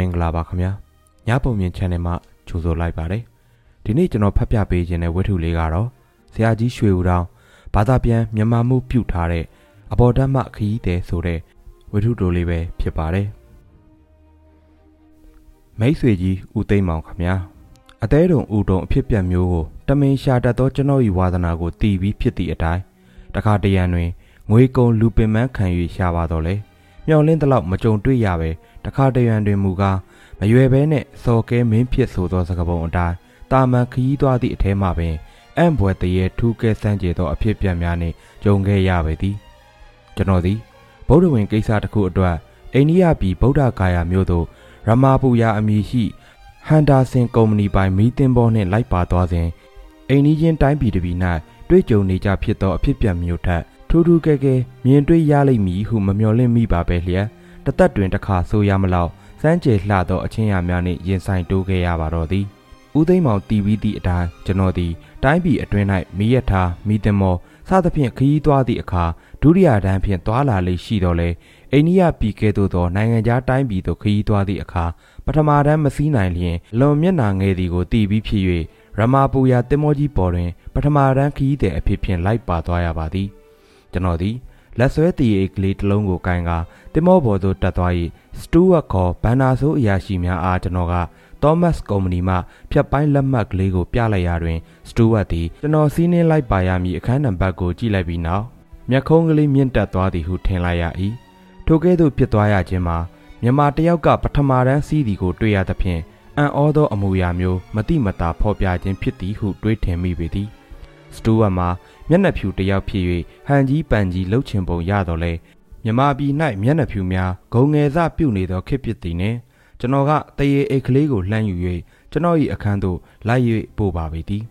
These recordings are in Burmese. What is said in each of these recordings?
မင်္ဂလာပါခင်ဗျာညပုံမြင် channel မှာကြိုဆိုလိုက်ပါတယ်ဒီနေ့ကျွန်တော်ဖတ်ပြပေးခြင်းတဲ့ဝတ္ထုလေးကတော့ဆရာကြီးရွှေဦးတောင်ဘာသာပြန်မြန်မာမှုပြုထားတဲ့အဘော်ဓမ္မခရီးတဲ့ဆိုတဲ့ဝတ္ထုတိုလေးပဲဖြစ်ပါတယ်မိတ်ဆွေကြီးဦးသိမ့်မောင်ခင်ဗျာအသေးတုံဦးတုံအဖြစ်ပြက်မျိုးကိုတမင်ရှာတတ်သောကျွန်တော်၏ဝါသနာကိုတည်ပြီးဖြစ်သည့်အတိုင်းတခါတရံတွင်ငွေကုံလူပင်မန်းခံ၍ရှာပါတော့လေ မျောလင်းတလောက်မကြုံတွေ့ရပဲတခါတရံတွင်မူကားမရွယ်ဘဲနဲ့စော်ကဲမင်းဖြစ်ဆိုသောစကားပုံအတိုင်းတာမန်ခရီးသွားသည့်အထဲမှပင်အံ့ဘွယ်တရေထူးကဲစမ်းကြသောအဖြစ်ပြက်များနှင့်ကြုံခဲ့ရပေသည်ကျွန်တော်သည်ဗုဒ္ဓဝင်ကိစ္စတစ်ခုအတွက်အိန္ဒိယပြည်ဗုဒ္ဓဂါယာမြို့သို့ရမာပူယာအမည်ရှိဟန်ဒါဆင်ကုမ္ပဏီပိုင်မီးတင်ဘောနှင့်လိုက်ပါသွားစဉ်အိန္ဒိယတိုင်းပြည်တစ်ပြည်၌တွေ့ကြုံနေကြဖြစ်သောအဖြစ်ပြက်မျိုးထက် ထူးထူးကဲကဲမြင်တွေ့ရလိမ့်မည်ဟုမမျှော်လင့်မိပါပဲလျက်တသက်တွင်တစ်ခါဆိုရမလောက်စမ်းကြယ်လှသောအချင်းရာများနှင့်ရင်ဆိုင်တိုးခဲ့ရပါတော့သည်ဦးသိမ်းမောင်တီးပြီးသည့်အတိုင်းကျွန်တော်သည်တိုင်းပြည်အတွင်း၌မိရထားမိသမောစသဖြင့်ခရီးသွားသည့်အခါဒုတိယတန်းဖြင့်သွာလာလေးရှိတော်လဲအိန္ဒိယပြည်ကဲ့သို့သောနိုင်ငံခြားတိုင်းပြည်သို့ခရီးသွားသည့်အခါပထမတန်းမစည်းနိုင်လျင်လွန်မျက်နာငယ်သည်ကိုတည်ပြီးဖြစ်၍ရမာပူယာတင်မောကြီးပေါ်တွင် ပထမတန်းခရီးသည်အဖြစ်ဖြင့်လိုက်ပါသွားရပါသည် ကျွန်တော်သည်လက်ဆွဲတည်အိတ်ကလေးတစ်လုံးကိုကင်ကာတင်မောပေါ်သို့တက်သွား၏စတူဝတ်ခေါ်ဘန်နာဆိုးအရာရှိများအားကျွန်တော်ကသောမတ်ကုမ္ပဏီမှဖြတ်ပိုင်းလက်မှတ်ကလေးကိုပြလိုက်ရာတွင်စတူဝတ်သည်ကျွန်တော်စီးနှင်းလိုက်ပါရမည်အခန်းနံပါတ်ကိုကြည့်လိုက်ပြီးနောက်မျက်ခုံးကလေးမြင့်တက်သွားသည်ဟုထင်လိုက်ရ၏ထိုကဲ့သို့ဖြစ်သွားရခြင်းမှာမြန်မာတယောက်ကပထမတန်းစီးသည်ကိုတွေ့ရသဖြင့်အံ့ဩသောအမူအရာမျိုးမတိမတာဖော်ပြခြင်းဖြစ်သည်ဟုတွေးထင်မိပေသည် စတူဝတ်မှာမျက်နှာဖြူတယောက်ဖြစ်၍ဟန်ကြီးပန်ကြီးလှုပ်ချင်ပုံရတော့လဲမြမပြည်၌မျက်နှာဖြူများဂုံငယ်စပြုတ်နေသောခေတ်ဖြစ်သည်နှင့်ကျွန်တော်ကတရေအိတ်ကလေးကိုလှမ်းယူ၍ကျွန်တော်၏အခန်းသို့လိုက်၍ပို့ပါပေသည်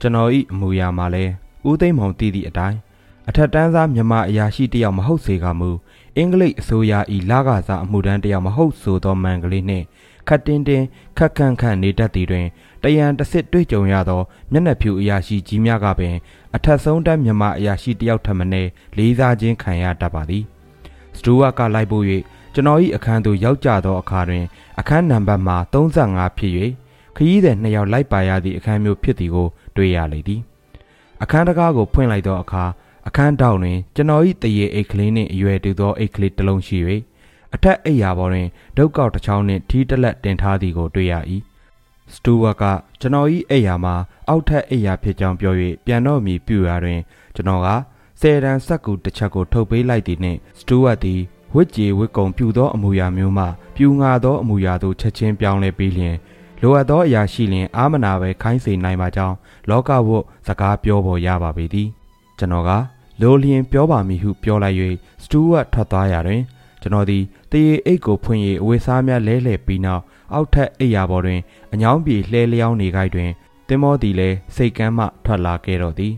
ကျွန်တော်၏အမူအရာမှာလဲဦးသိမ့်မောင်တည်သည့်အတိုင်းအထက်တန်းစားမြမအရာရှိတယောက်မဟုတ်စေကမူအင်္ဂလိပ်အစိုးရ၏လကစားအမှုတန်းတယောက်မဟုတ်ဆိုသောမန်ကလေးနှင့် ခတ်တင်းတင်းခက်ခန့်ခန့်နေတတ်သည်တွင်တရံတစစ်တွေ့ကြုံရသောမျက်နှာဖြူအရာရှိကြီးများကပင်အထက်ဆုံးတန်းမြမအရာရှိတယောက်ထမင်းလေးစားခြင်းခံရတတ်ပါသည်စတူဝါကလိုက်ပို့၍ကျွန်တော်၏အခန်းသို့ရောက်ကြသောအခါတွင်အခန်းနံပါတ်မှာ35ဖြစ်၍ခရီးသည်နှစ်ယောက်လိုက်ပါရသည့်အခန်းမျိုးဖြစ်သည်ကိုတွေ့ရလေသည်အခန်းတကားကိုဖွင့်လိုက်သောအခါအခန်းတောင်တွင်ကျွန်တော်၏တရေအိတ်ကလေးနှင့်အရွယ်တူသောအိတ်ကလေးတစ်လုံးရှိ၍ အထက်အိယာပေါ်တွင်ဒုတ်ကောက်တစ်ချောင်းနှင့်ထီးတလက်တင်ထားသည်ကိုတွေ့ရ၏စတူဝါကကျွန်တော်၏အိယာမှာအောက်ထက်အိယာဖြစ်ကြောင်းပြော၍ပြန်တော့မီပြူရာတွင် ကျွန်တော်ကဆယ်တန်းဆက်ကူတစ်ချက်ကိုထုတ်ပေးလိုက်သည်နှင့်စတူဝတ်သည်ဝစ်ကြေဝစ်ကုံပြူသောအမူအရာမျိုးမှပြူငါသောအမူအရာသို့ချက်ချင်းပြောင်းလဲပြီးလျင်လိုအပ်သောအရာရှိလျင်အာမနာပဲခိုင်းစေနိုင်ပါကြောင်းလောကဝတ်စကားပြောပေါ်ရပါပေသည်ကျွန်တော်ကလိုလျင်ပြောပါမည်ဟုပြောလိုက်၍စတူဝတ်ထွက်သွားရာတွင် ကျွန်တော်သည်တရေအိတ်ကိုဖွင့်၍အဝေးစားများလဲလှယ်ပြီးနောက်အောက်ထက်အိယာပေါ်တွင်အညောင်းပြေလှဲလျောင်းနေခိုက်တွင်တင်မောသည်လည်းစိတ်ကမ်းမှထွက်လာခဲ့တော့သည်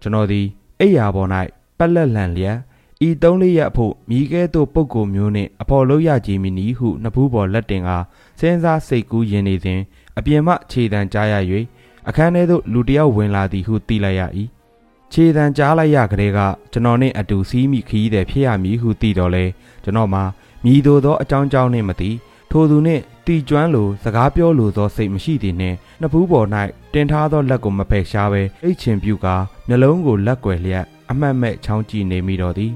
ကျွန်တော်သည်အိယာပေါ်၌ပက်လက်လန်လျက်ဤသုံးလေးရက်အဖို့မိကဲသို့ပုပ်ကိုမျိုးနှင့်အဖော်လို့ရကြည်မီနီဟုနှစ်ဖူးပေါ်လက်တင်ကစဉ်းစားစိတ်ကူးယင်နေစဉ်အပြင်မှခြေတံကြားရ၍အခန်းထဲသို့လူတယောက်ဝင်လာသည်ဟုသိလိုက်ရ၏ ခြေတံကြားလိုက်ရကလေးကကျွန်တော်နှင့်အတူစီးမိခီးတယ်ဖြစ်ရမည်ဟုသိတော်လဲကျွန်တော်မှာမြည်သောသောအကြောင်းကြောင်းနှင့်မသိထိုသူနှင့်တီကျွမ်းလိုစကားပြောလိုသောစိတ်မရှိသည်နှင့်နှစ်ဖူးပေါ်၌တင်ထားသောလက်ကိုမဖယ်ရှားဘဲအိတ်ချင်ပြုကာမျက်လုံးကိုလက်ကွယ်လျက်အမှတ်မဲ့ချောင်းကြည့်နေမိတော့သည်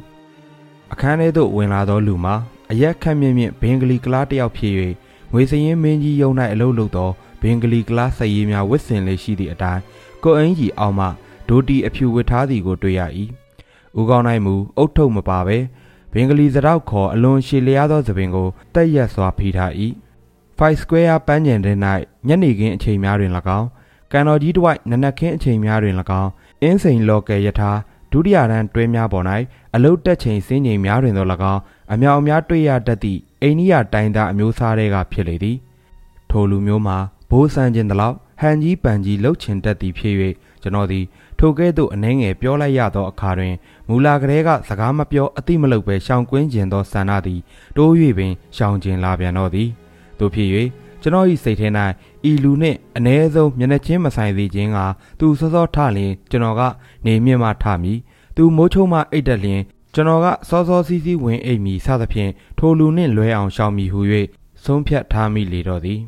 အခန်းထဲသို့ဝင်လာသောလူမှာအရက်ခက်မြင့်မြင့်ဘင်္ဂလီကလားတယောက်ဖြစ်၍ငွေစရင်မင်းကြီးယုံ၌အလုပ်လုပ်သောဘင်္ဂလီကလားစည်ရည်များဝစ်စင်လေးရှိသည့်အတိုင်းကိုအင်းကြီးအောင်မှ ဒိုတီအဖြူဝတ်ထားသည်ကိုတွေ့ရ၏ဦးကောင်း၌မူအုတ်ထုပ်မပါပဲဘင်္ဂလီစရောက်ခေါ်အလွန်ရှည်လျားသောသပင်ကိုတက်ရက်စွာဖိထား၏5 square ပန်းကျင်တဲ့၌ညနေခင်းအချိန်များတွင်၎င်းကန်တော်ကြီးတစ်ဝိုက်နနက်ခင်းအချိန်များတွင်၎င်းအင်းစိန်လော်ကယ်ယထာဒုတိယတန်းတွဲများပေါ်၌အလုတ်တက်ချိန်စင်းချိန်များတွင်သော၎င်းအမြောက်အများတွေ့ရတတ်သည့်အိန္ဒိယတိုင်းသားအမျိုးအစားတွေကဖြစ်လေသည်ထိုလူမျိုးမှာဘိုးဆန်းခြင်းတလောက်ဟန်ကြီးပန်ကြီးလှုပ်ချင်တတ်သည်ဖြစ်၍ကျွန်တော်သည် ထိုကဲ့သို့အနှဲငယ်ပြောလိုက်ရသောအခါတွင်မူလာကလေးကစကားမပြောအတိမလုပ်ပဲရှောင်ကွင်းကျင်သောဆန္ဒသည်တိုး၍ပင်ရှောင်ကျင်လာပြန်တော့သည်တို့ဖြစ်၍ကျွန်တော်၏စိတ်ထဲ၌ဤလူနှင့်အ ਨੇ ဆုံးမျက်နှာချင်းမဆိုင်သေးခြင်းကသူစောစောထလျင်ကျွန်တော်ကနေမြင့်မှထမည်သူမိုးချုံမှအိတ်တက်လျင်ကျွန်တော်ကစောစောစီးစီးဝင်အိတ်မီစသဖြင့်ထိုလူနှင့်လွဲအောင်ရှောင်မီဟု၍ဆုံးဖြတ်ထားမိလေတော့သည်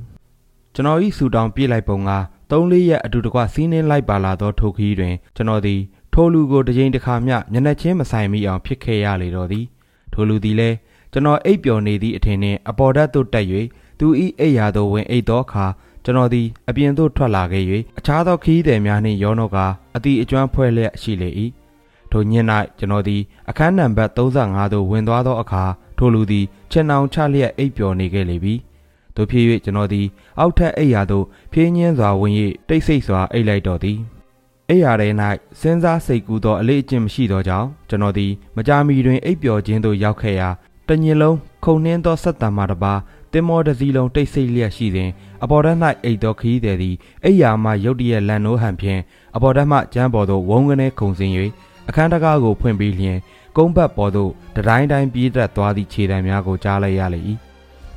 ကျွန်တော်ဤဆူတောင်ပြေးလိုက်ပုံက ၃လေးရက်အတူတကွစီးနှင်းလိုက်ပါလာသောထိုခီးတွင်ကျွန်တော်သည်ထိုလူကိုတစ်ကြိမ်တစ်ခါမျှမျက်နှာချင်းမဆိုင်မိအောင်ဖြစ်ခဲ့ရလေတော့သည်ထိုလူသည်လည်းကျွန်တော်အိပ်ပျော်နေသည့်အထင်နှင့်အပေါ်ဓာတ်သို့တက်၍သူ၏အိပ်ရာသို့ဝင်အိပ်သောအခါကျွန်တော်သည်အပြင်သို့ထွက်လာခဲ့၍အခြားသောခီးသည်များနှင့်ရောနှောကအတီအကျွမ်းဖွဲ့လျက်ရှိလေ၏ထိုည၌ကျွန်တော်သည်အခန်းနံပါတ်35သို့ဝင်သွားသောအခါထိုလူသည်ခြေနှောင်ချလျက်အိပ်ပျော်နေခဲ့လေပြီ တို့ဖြစ်၍ကျွန်တော်သည် အောက်ထပ်အိပ်ရာသို့ဖြင်းညင်းစွာဝင်၍တိတ်ဆိတ်စွာအိပ်လိုက်တော်သည်အိပ်ရာထဲ၌စဉ်းစားစိတ်ကူးသောအလေးအကျင့်မရှိသောကြောင့်ကျွန်တော်သည်မကြာမီတွင်အိပ်ပျော်ခြင်းသို့ရောက်ခဲ့ရာတညင်လုံးခုန်နှင်းသောဆက်တံမှတပါတင်မောတစည်းလုံးတိတ်ဆိတ်လျက်ရှိစဉ်အပေါ်ဓာတ်၌အိတ်သောခီးသည်သည်အိယာမှရုတ်တရက်လန်နိုးဟန်ဖြင့်အပေါ်ဓာတ်မှကျမ်းပေါ်သို့ဝုန်းကနေခုန်ဆင်း၍အခန်းတကားကိုဖွင့်ပြီးလျင်ကုန်းဘတ်ပေါ်သို့တတိုင်းတိုင်းပြေးတက်သွားသည့်ခြေတံများကိုကြားလိုက်ရလေ၏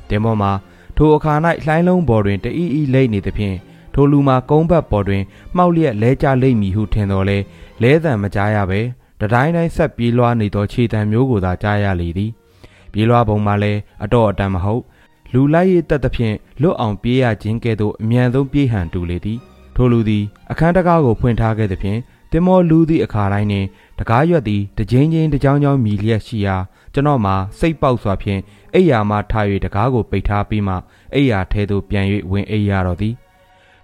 တင်မောမှာ ထိုအခါ၌လှိုင်းလုံးပေါ်တွင်တအီအီလိမ့်နေသဖြင့်ထိုလူမှာကုန်းဘတ်ပေါ်တွင်မှောက်လျက်လဲကျလိမ့်မည်ဟုထင်တော်လဲလဲတံမကြားရပဲတတိုင်းတိုင်းဆက်ပြေးလွှားနေသောခြေတံမျိုးကိုသာကြားရလေသည်ပြေးလွှားပုံမှာလည်းအတော့အတန်မဟုတ်လူလိုက်ရတက်သဖြင့်လွတ်အောင်ပြေးရခြင်းကဲ့သို့အမြန်ဆုံးပြေးဟန်တူလေသည်ထိုလူသည်အခန်းတကားကိုဖွင့်ထားခဲ့သဖြင့်တင်မောလူသည့်အခါတိုင်းတွင်တကားရွက်သည်တကြိမ်ချင်းတကြောင်ကြောင်မြည်လျက်ရှိရာ ကျွန်တော်မှာစိတ်ပေါက်စွာဖြင့်အိယာမှထား၍တကားကိုပိတ်ထားပြီးမှအိယာထဲသို့ပြန်၍ဝင်အိယာတော်သည်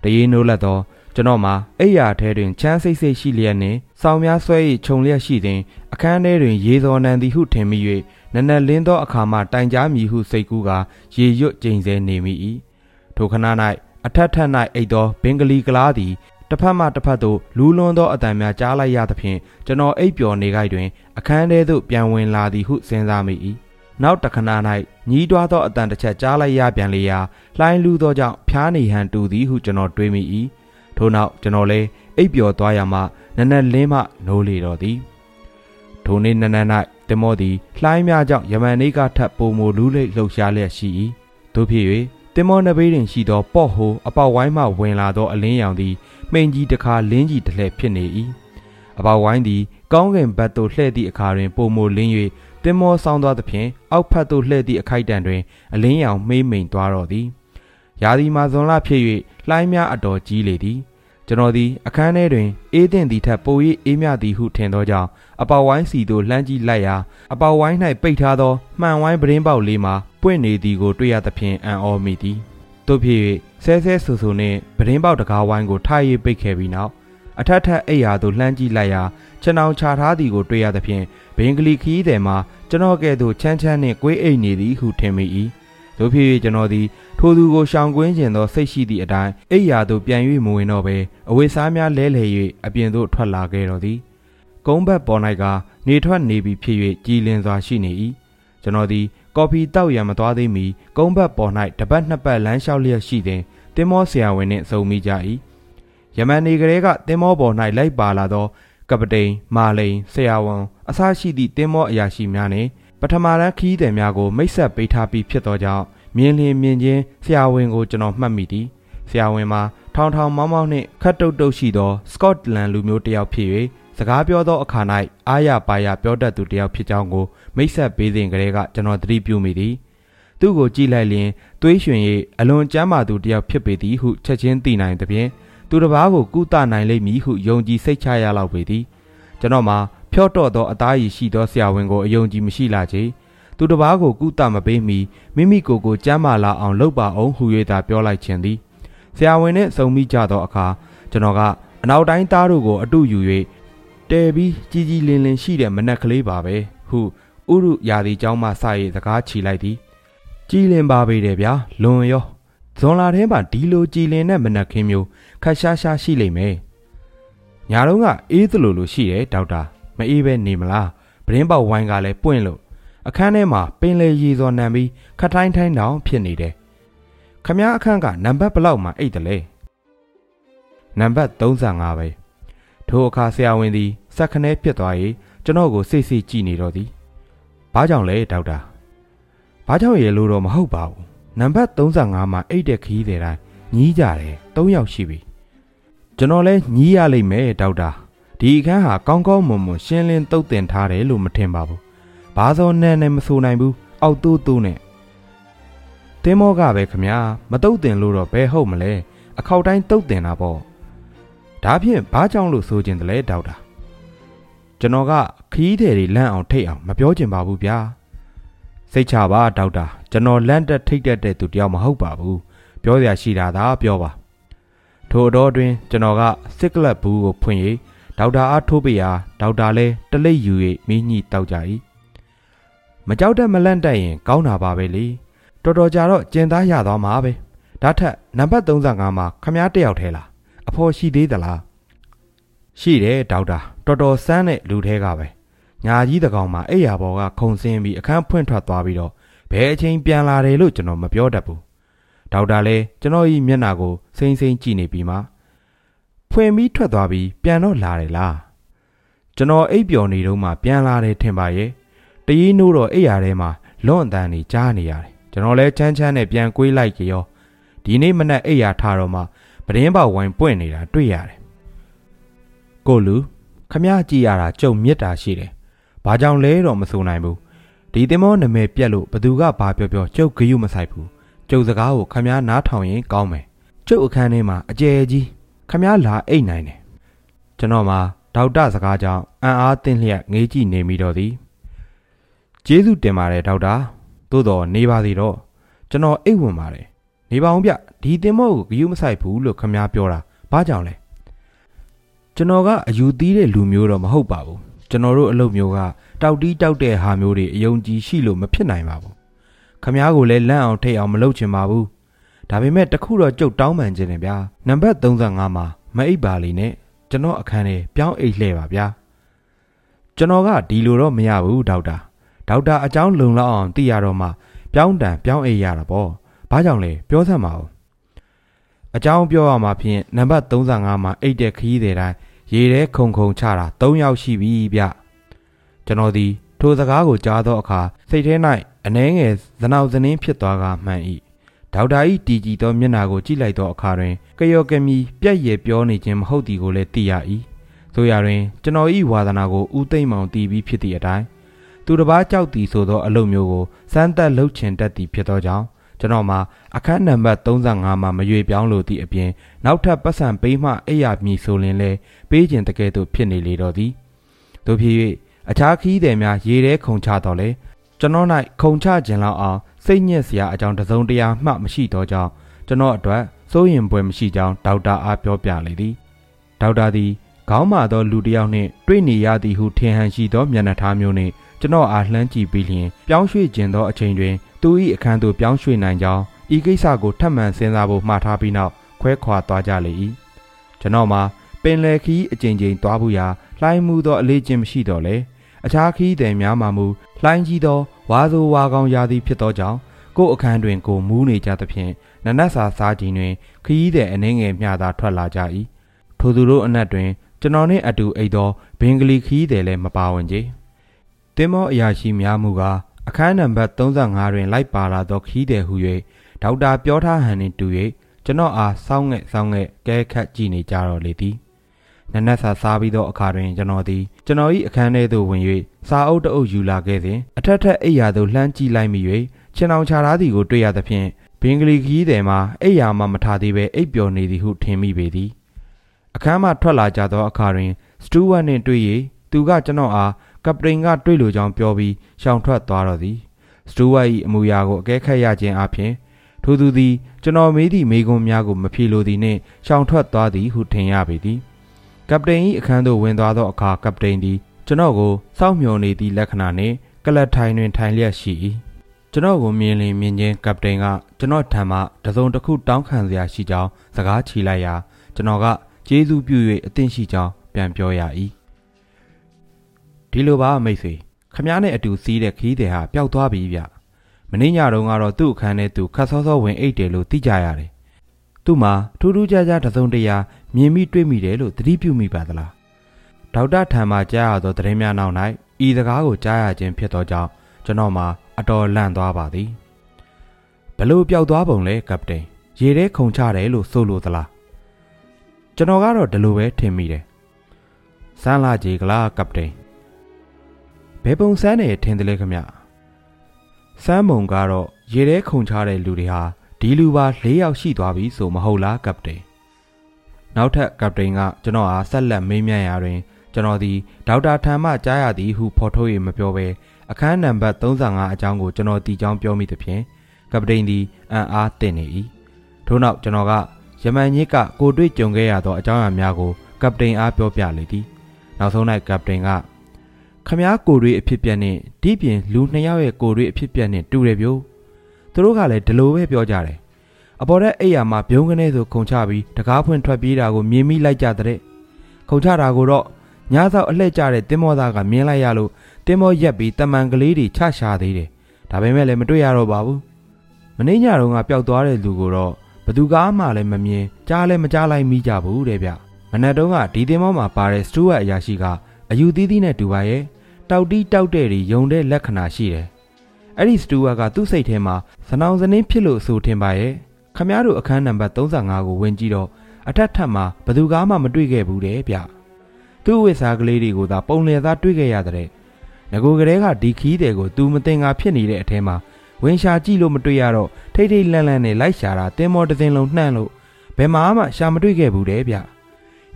တရေနိုးလက်သောကျွန်တော်မှာအိယာထဲတွင်ချမ်းစိတ်စိတ်ရှိလျက်နှင့်စောင်းများဆွဲ၏ခြုံလျက်ရှိသည်အခန်းထဲတွင်ရေစော်နံသည်ဟုထင်မိ၍နက်နက်လင်းသောအခါမှတိုင်ကြားမည်ဟုစိတ်ကူးကရေရွတ်ကျိန်ဆဲနေမိ၏ထိုခဏ၌အထက်ထက်၌အိတ်သောဘင်္ဂလီကလားသည် တစ်ဖက်မှတစ်ဖက်သို့လူးလွန်းသောအတန်များကြားလိုက်ရသဖြင့်ကျွန်တော်အိပ်ပျော်နေခိုက်တွင် အခန်းထဲသို့ပြန်ဝင်လာသည်ဟုစဉ်းစားမိ၏နောက်တခဏ၌ညီးတွားသောအတန်တစ်ချက်ကြားလိုက်ရပြန်လေရာလှိုင်းလူသောကြောင့်ဖျားနေဟန်တူသည်ဟုကျွန်တော်တွေးမိ၏ထို့နောက်ကျွန်တော်လည်းအိပ်ပျော်သွားရမှနက်နက်လင်းမှနိုးလေတော့သည်ထိုနေ့နက်နက်၌တင်မောသည်လှိုင်းများကြောင့်ယမန်နေကထပ်ပုံမူလူးလိတ်လှုပ်ရှားလျက်ရှိ၏တို့ဖြစ်၍ တင်မောနှပိတွင်ရှိသောပေါ့ဟိုအပေါက်ဝိုင်းမှဝင်လာသောအလင်းရောင်သည်မှိန်ကြီးတစ်ခါလင်းကြီးတစ်လှည့်ဖြစ်နေ၏အပေါက်ဝိုင်းသည်ကောင်းကင်ဘတ်သို့လှည့်သည့်အခါတွင်ပုံမူလင်း၍တင်မောဆောင်းသွားသဖြင့်အောက်ဖက်သို့လှည့်သည့်အခိုက်တန်တွင်အလင်းရောင်မှိမ့်မိန်သွားတော့သည်ရာသီမှာဇွန်လဖြစ်၍လှိုင်းများအတော်ကြီးလေသည်ကျွန်တော်သည်အခန်းထဲတွင်အေးတင်သည်ထက်ပို၍အေးမြသည်ဟုထင်သောကြောင့်အပေါဝိုင်းစီသို့လှမ်းကြည့်လိုက်ရာအပေါဝိုင်း၌ပိတ်ထားသောမှန်ဝိုင်းပရင်းပေါက်လေးမှာ ပွင့်နေသည်ကိုတွေ့ရသဖြင့်အံ့ဩမိသည်တို့ဖြစ်၍ဆဲဆဲဆူဆူနှင့်ပရင်းပေါက်တကားဝိုင်းကိုထား၍ပိတ်ခဲ့ပြီးနောက်အထက်ထက်အိယာသို့လှမ်းကြည့်လိုက်ရာခြံအောင်ချထားသည်ကိုတွေ့ရသဖြင့်ဘင်္ဂလီခီးသည်မှာကျွန်တော်ကဲ့သို့ချမ်းချမ်းနှင့်ကွေးအိတ်နေသည်ဟုထင်မိ၏တို့ဖြစ်၍ကျွန်တော်သည်ထိုသူကိုရှောင်ကွင်းကျင်သောစိတ်ရှိသည့်အတိုင်းအိယာသို့ပြန်၍မဝင်တော့ဘဲအဝိစားများလဲလှယ်၍အပြင်သို့ထွက်လာခဲ့တော်သည်ကုန်းဘက်ပေါ်၌ကနေထွက်နေပြီဖြစ်၍ကြည်လင်စွာရှိနေ၏ကျွန်တော်သည် ကော်ဖီတောက်ရန်မသွားသေးမီကုန်းဘက်ပေါ်၌တပတ်နှစ်ပတ်လမ်းလျှောက်လျက်ရှိသည်တင်မောဆရာဝန်နှင့်စုံမိကြ၏ယမန်နေကလေးကတင်မောပေါ်၌လိုက်ပါလာသောကပတိန်မာလိန်ဆရာဝန်အစရှိသည့်တင်မောအရာရှိများနှင့်ပထမတန်းခီးသည်များကိုမိတ်ဆက်ပေးထားပြီးဖြစ်သောကြောင့်မြင်လျင်မြင်ချင်းဆရာဝန်ကိုကျွန်တော်မှတ်မိသည်ဆရာဝန်မှာထောင်ထောင်မောင်းမောင်းနှင့်ခတ်တုတ်တုတ်ရှိသောစကော့တလန်လူမျိုးတစ်ယောက်ဖြစ်၍စကားပြောသောအခါ၌အားရပါရပြောတတ်သူတစ်ယောက်ဖြစ်ကြောင်းကို မိတ်ဆက်ပေးစဉ်ကလေးကကျွန်တော်သတိပြုမိသည်သူ့ကိုကြည့်လိုက်လျင်သွေးရွှင်၍အလွန်ကြမ်းမာသူတစ်ယောက်ဖြစ်ပေသည်ဟုချက်ချင်းသိနိုင်သဖြင့်သူတစ်ပါးကိုကုသနိုင်လိမ့်မည်ဟုယုံကြည်စိတ်ချရလောက်ပေသည်ကျွန်တော်မှာဖြော့တော့သောအသားရည်ရှိသောဆရာဝန်ကိုအယုံကြည်မရှိလာချေသူတစ်ပါးကိုကုသမပေးမီမိမိကိုယ်ကိုကြမ်းမာလာအောင်လုပ်ပါအောင်ဟူ၍သာပြောလိုက်ခြင်းသည်ဆရာဝန်နှင့်စုံမိကြသောအခါကျွန်တော်ကအနောက်တိုင်းသားတို့ကိုအတူယူ၍တဲပြီးကြီးကြီးလင်းလင်းရှိတဲ့မနက်ကလေးပါပဲဟု ဥရုရာသီเจ้าမှစ၍စကားချီလိုက်သည်ကြည်လင်ပါပေတယ်ဗျာလွန်ရောဇွန်လာထဲမှာဒီလိုကြည်လင်တဲ့မနက်ခင်းမျိုးခက်ရှားရှားရှိလိမ့်မယ်ညာတော့ကအေးသလိုလိုရှိတယ်ဒေါက်တာမအေးပဲနေမလားပရင်းပေါက်ဝိုင်းကလည်းပွင့်လို့အခန်းထဲမှာပင်လေရီစော်နံပြီးခထိုင်းထိုင်းတောင်ဖြစ်နေတယ်ခမားအခန်းကနံပါတ်ဘလောက်မှအိတ်တယ်လဲနံပါတ်35ပဲထိုအခါဆရာဝန်သည်စက်ခနဲပြစ်သွား၍ကျွန်တော်ကိုစိတ်စိတ်ကြည့်နေတော့သည် ဘာကြောင့်လဲဒေါက်တာဘာကြောင့်ရေလို့တော့မဟုတ်ပါဘူးနံပါတ်35မှာအိတ်တဲ့ခီးတဲ့တိုင်းညီးကြတယ်၃ယောက်ရှိပြီကျွန်တော်လဲညီးရလိမ့်မယ်ဒေါက်တာဒီအခန်းဟာကောင်းကောင်းမွန်မွန်ရှင်းလင်းတုတ်တင်ထားတယ်လို့မထင်ပါဘူးဘာသောနဲ့နဲ့မဆိုနိုင်ဘူးအောက်တူးတူးနဲ့တင်းမောကပဲခမညာမတုတ်တင်လို့တော့ဘယ်ဟုတ်မလဲအခောက်တိုင်းတုတ်တင်တာပေါ့ဒါဖြင့်ဘာကြောင့်လို့ဆိုခြင်းတလဲဒေါက်တာကျွန်တော်က ခီးတယ်တွေလန့်အောင်ထိတ်အောင်မပြောချင်ပါဘူးဗျာစိတ်ချပါဒေါက်တာကျွန်တော်လန့်တက်ထိတ်တက်တဲ့သူတယောက်မဟုတ်ပါဘူးပြောရရှိတာသာပြောပါထို့တော့တွင်ကျွန်တော်ကစစ်ကလပ်ဘူးကိုဖွင့်၍ဒေါက်တာအားထိုးပေးရာဒေါက်တာလည်းတလိပ်ယူ၍မိညှိတောက်ကြ၏မကြောက်တဲ့မလန့်တက်ရင်ကောင်းတာပါပဲလေတော်တော်ကြာတော့ကျင်သားရသွားမှာပဲဒါထက်နံပါတ်35မှာခမားတယောက်ထဲလားအဖော်ရှိသေးသလားရှိတယ်ဒေါက်တာတော်တော်စမ်းတဲ့လူထဲကပဲ ညာကြီးတကောင်မှာအိယာဘော်ကခုံစင်းပြီးအခန်းဖွင့်ထွက်သွားပြီးတော့ဘယ်အချိန်ပြန်လာတယ်လို့ကျွန်တော်မပြောတတ်ဘူးဒေါက်တာလည်းကျွန်တော်ဤမျက်နှာကိုစိမ့်စိမ့်ကြည့်နေပြီးမှဖွင့်ပြီးထွက်သွားပြီးပြန်တော့လာတယ်လားကျွန်တော်အိပ်ပျော်နေတော့မှပြန်လာတယ်ထင်ပါရဲ့တရီးနိုးတော့အိယာထဲမှာလွန့်အတန်နေကြားနေရတယ်ကျွန်တော်လည်းချမ်းချမ်းနဲ့ပြန်ကွေးလိုက်ကြောဒီနေ့မနက်အိယာထားတော့မှပဒင်းပေါဝိုင်းပွင့်နေတာတွေ့ရတယ်ကိုလူခမကြည့်ရတာကြုံမြစ်တာရှိတယ် ဘာကြောင့်လဲတော့မဆိုနိုင်ဘူးဒီတင်မောနာမည်ပြက်လို့ဘသူကဘာပြောပြောကျုပ်ဂယုမဆိုင်ဘူးကျုပ်စကားကိုခမနားထောင်ရင်ကောင်းမယ်ကျုပ်အခန်းထဲမှာအကျယ်ကြီးခမလာအိတ်နိုင်တယ်ကျွန်တော်မှာဒေါက်တာစကားကြောင့်အံ့အားသင့်လျက်ငေးကြည့်နေမိတော့သည်ကျေးဇူးတင်ပါတယ်ဒေါက်တာသို့တော်နေပါသေးတော့ကျွန်တော်အိတ်ဝင်ပါတယ်နေပါအောင်ဗျဒီတင်မောကိုဂယုမဆိုင်ဘူးလို့ခမပြောတာဘာကြောင့်လဲကျွန်တော်ကအယူသီးတဲ့လူမျိုးတော့မဟုတ်ပါဘူး ကျွန်တော်တို့အလုပ်မျိုးကတောက်တီးတောက်တဲ့ဟာမျိုးတွေအယုံကြည်ရှိလို့မဖြစ်နိုင်ပါဘူးခမားကိုလည်းလန့်အောင်ထိတ်အောင်မလုပ်ချင်ပါဘူးဒါပေမဲ့တခုတော့ကြုတ်တောင်းပန်ခြင်းတယ်ဗျာနံပါတ်35မှာမအိပ်ပါလိနဲ့ကျွန်တော်အခန်းထဲပြောင်းအိတ်လှည့်ပါဗျာကျွန်တော်ကဒီလိုတော့မရဘူးဒေါက်တာဒေါက်တာအကြောင်းလုံလောက်အောင်သိရတော့မှပြောင်းတန်ပြောင်းအိတ်ရတာပေါ့ဘာကြောင့်လဲပြောစမ်းပါဦးအကြောင်းပြောရမှာဖြင့်နံပါတ်35မှာအိတ်တဲ့ခရီးတွေတိုင်း ရေထဲခုံခုံချတာ3ယောက်ရှိပြီဗျကျွန်တော်ဒီထိုစကားကိုကြားသောအခါစိတ်ထဲ၌အနှဲငယ်ဇနောက်ဇနင်းဖြစ်သွားကမှန်၏ဒေါက်တာဤတီကြည်သောမျက်နာကိုကြည့်လိုက်သောအခါတွင်ကယောကမီပြက်ရည်ပြောနေခြင်းမဟုတ်သည်ကိုလည်းသိရ၏ဆိုရတွင်ကျွန်တော်ဤဝါသနာကိုဥသိမ့်မောင်တီးပြီးဖြစ်သည့်အတိုင်းသူတစ်ပါးကြောက်သည်ဆိုသောအလုပ်မျိုးကိုစမ်းသပ်လှုပ်ချင်တတ်သည်ဖြစ်သောကြောင့် ကျွန်တော်မှာအခန်းနံပါတ်35မှာမရွေပြောင်းလို့သည့်အပြင်နောက်ထပ်ပတ်စံပေးမှအိယာမည်ဆိုရင်လဲပေးခြင်းတကယ်တော့ဖြစ်နေလေတော့သည်တို့ဖြစ်၍အခြားခီးသည်များရေထဲခုန်ချတော့လေကျွန်တော်၌ခုန်ချခြင်းလောက်အောင်စိတ်ညစ်စရာအကြောင်းတစုံတရာမှမရှိတော့ကြောင်းကျွန်တော်အတွက်စိုးရင်ပွဲမရှိကြောင်းဒေါက်တာအားပြောပြလေသည်ဒေါက်တာသည်ခေါင်းမာသောလူတစ်ယောက်နှင့်တွေ့နေရသည်ဟုထင်ဟန်ရှိသောမျက်နှာထားမျိုးနှင့် ကျွန်တော်အားလှမ်းကြည့်ပြီးလျင်ပြောင်းရွှေ့ခြင်းသောအချိန်တွင်သူ၏အခန်းသို့ပြောင်းရွှေ့နိုင်ကြောင်းဤကိစ္စကိုထပ်မံစဉ်းစားဖို့မှားထားပြီးနောက်ခွဲခွာသွားကြလေ၏ကျွန်တော်မှာပင်လယ်ခီးအကြိမ်ကြိမ်သွားဖို့ရာလှိုင်းမှုသောအလေးချင်းမရှိတော့လေအခြားခီးသည်များမှမူလှိုင်းကြီးသောဝါဆိုဝါကောင်ရာသီဖြစ်သောကြောင့်ကိုယ်အခန်းတွင်ကိုမူးနေကြသဖြင့်နနက်စာစားခြင်းတွင်ခီးသည်အနှင်းငယ်မျှသာထွက်လာကြ၏ထိုသူတို့အနက်တွင်ကျွန်တော်နှင့်အတူအိတ်သောဘင်္ဂလီခီးသည်လည်းမပါဝင်ကြ။ တင်းမောအရာရှိများမူကားအခန်းနံပါတ်35တွင်လိုက်ပါလာသောခီးသည်ဟု၍ဒေါက်တာပြောထားဟန်နှင့်တူ၍ကျွန်တော်အားစောင်းငဲ့စောင်းငဲ့ကဲခတ်ကြည့်နေကြတော့လေသည်နနက်စာစားပြီးသောအခါတွင်ကျွန်တော်သည်ကျွန်တော်၏အခန်းထဲသို့ဝင်၍စာအုပ်တအုပ်ယူလာခဲ့စဉ်အထက်ထက်အိယာသို့လှမ်းကြည့်လိုက်မိ၍ခြင်အောင်ချထားသည်ကိုတွေ့ရသဖြင့်ဘင်္ဂလီခီးသည်မှာအိယာမှမထားသေးပဲအိပ်ပျော်နေသည်ဟုထင်မိပေသည်အခန်းမှထွက်လာကြသောအခါတွင်စတူဝတ်နှင့်တွေ့၍သူကကျွန်တော်အား ကပတိန်ကတွေ့လိုကြောင်းပြောပြီးရှောင်ထွက်သွားတော့သည်စတူဝတ်၏အမူအရာကိုအကဲခတ်ရခြင်းအပြင်ထိုသူသည်ကျွန်တော်မေးသည့်မိကုံးများကိုမဖြေလိုသည်နှင့်ရှောင်ထွက်သွားသည်ဟုထင်ရပေသည်ကပတိန်၏အခန်းသို့ဝင်သွားသောအခါကပတိန်သည်ကျွန်တော်ကိုစောင့်မျှော်နေသည့်လက္ခဏာနှင့်ကလတ်ထိုင်တွင်ထိုင်လျက်ရှိ၏ကျွန်တော်ကိုမြင်လင်မြင်ချင်းကပတိန်ကကျွန်တော်ထံမှတစုံတစ်ခုတောင်းခံစရာရှိကြောင်းစကားချီလိုက်ရာကျွန်တော်ကကျေးဇူးပြု၍အသင့်ရှိကြောင်းပြန်ပြောရ၏ ဒီလိုပါမိတ်ဆွေခမားနဲ့အတူစီးတဲ့ခီးတဲ့ဟာပျောက်သွားပြီဗျမင်းညတုန်းကတော့သူ့အခန်းထဲသူခတ်စောစောဝင်အိတ်တယ်လို့သိကြရတယ်သူ့မှာထူးထူးခြားခြားတစုံတရာမြင်မိတွေ့မိတယ်လို့သတိပြုမိပါသလားဒေါက်တာထံမှကြားရသောသတင်းများနောက်၌ဤစကားကိုကြားရခြင်းဖြစ်သောကြောင့်ကျွန်တော်မှာအတော်လန့်သွားပါသည်ဘလို့ပျောက်သွားပုံလဲကပတိန်ရေထဲခုန်ချတယ်လို့ဆိုလိုသလားကျွန်တော်ကတော့ဒီလိုပဲထင်မိတယ်စမ်းလာကြည်ကလားကပတိန် ဘယ်ပုံစမ်းနေထင်တယ်လဲခမစမ်းပုံကတော့ရေထဲခုန်ချတဲ့လူတွေဟာဒီလူပါ၄ယောက်ရှိသွားပြီဆိုမဟုတ်လားကပတိန်နောက်ထပ်ကပတိန်ကကျွန်တော်အားဆက်လက်မေးမြန်းရာတွင် ကျွန်တော်သည်ဒေါက်တာထံမှကြားရသည်ဟုဖော်ထုတ်၍မပြောဘဲအခန်းနံပါတ်35အကြောင်းကိုကျွန်တော်တီချောင်းပြောမိသဖြင့်ကပတိန်သည်အံ့အားသင့်နေ၏ထို့နောက်ကျွန်တော်ကယမန်ညစ်ကကိုတွေ့ကြုံခဲ့ရသောအကြောင်းအရာများကိုကပတိန်အားပြောပြလေသည်နောက်ဆုံး၌ကပတိန်က ခမားကိုတွေ့အဖြစ်ပြက်နှင့်ဒီပြင်လူနှစ်ယောက်ရဲ့ကိုတွေ့အဖြစ်ပြက်နှင့်တူတယ်ပြို့သူတို့ကလည်းဒီလိုပဲပြောကြတယ်အပေါ်တဲ့အိယာမှာဘုံကနေဆိုခုံချပြီးတကားဖွင့်ထွက်ပြေးတာကိုမြင်မိလိုက်ကြတဲ့ခုံချတာကိုတော့ညသောအလှည့်ကျတဲ့တင်မောသားကမြင်လိုက်ရလို့တင်မောရက်ပြီးတမန်ကလေးတွေချရှာသေးတယ်ဒါပေမဲ့လည်းမတွေ့ရတော့ပါဘူးမင်းညတုန်းကပျောက်သွားတဲ့လူကိုတော့ဘသူကားမှလည်းမမြင်ကြားလည်းမကြားလိုက်မိကြဘူးတဲ့ဗျမနက်တုန်းကဒီတင်မောမှာပါတဲ့စတူဝတ်အရာရှိက အယူသီးသီးနဲ့တူပါရဲ့တောက်တီးတောက်တဲ့တွေယုံတဲ့လက္ခဏာရှိတယ်အဲ့ဒီစတူဝတ်ကသူ့စိတ်ထဲမှာစနောင်စနင်းဖြစ်လို့ဆိုထင်ပါရဲ့ခမားတို့အခန်းနံပါတ်35ကိုဝင်ကြည့်တော့အထက်ထပ်မှာဘသူကားမှမတွေ့ခဲ့ဘူးတဲ့ဗျသူ့ဝိစားကလေးတွေကိုသာပုံလည်သားတွေ့ခဲ့ရတဲ့ငကိုကလေးကဒီခီးတွေကိုသူမတင်ငါဖြစ်နေတဲ့အထဲမှာဝင်ရှာကြည့်လို့မတွေ့ရတော့ထိတ်ထိတ်လန့်လန့်နဲ့လိုက်ရှာတာတင်းမောတစ်စင်းလုံးနှံ့လို့ဘယ်မှာမှရှာမတွေ့ခဲ့ဘူးတဲ့ဗျ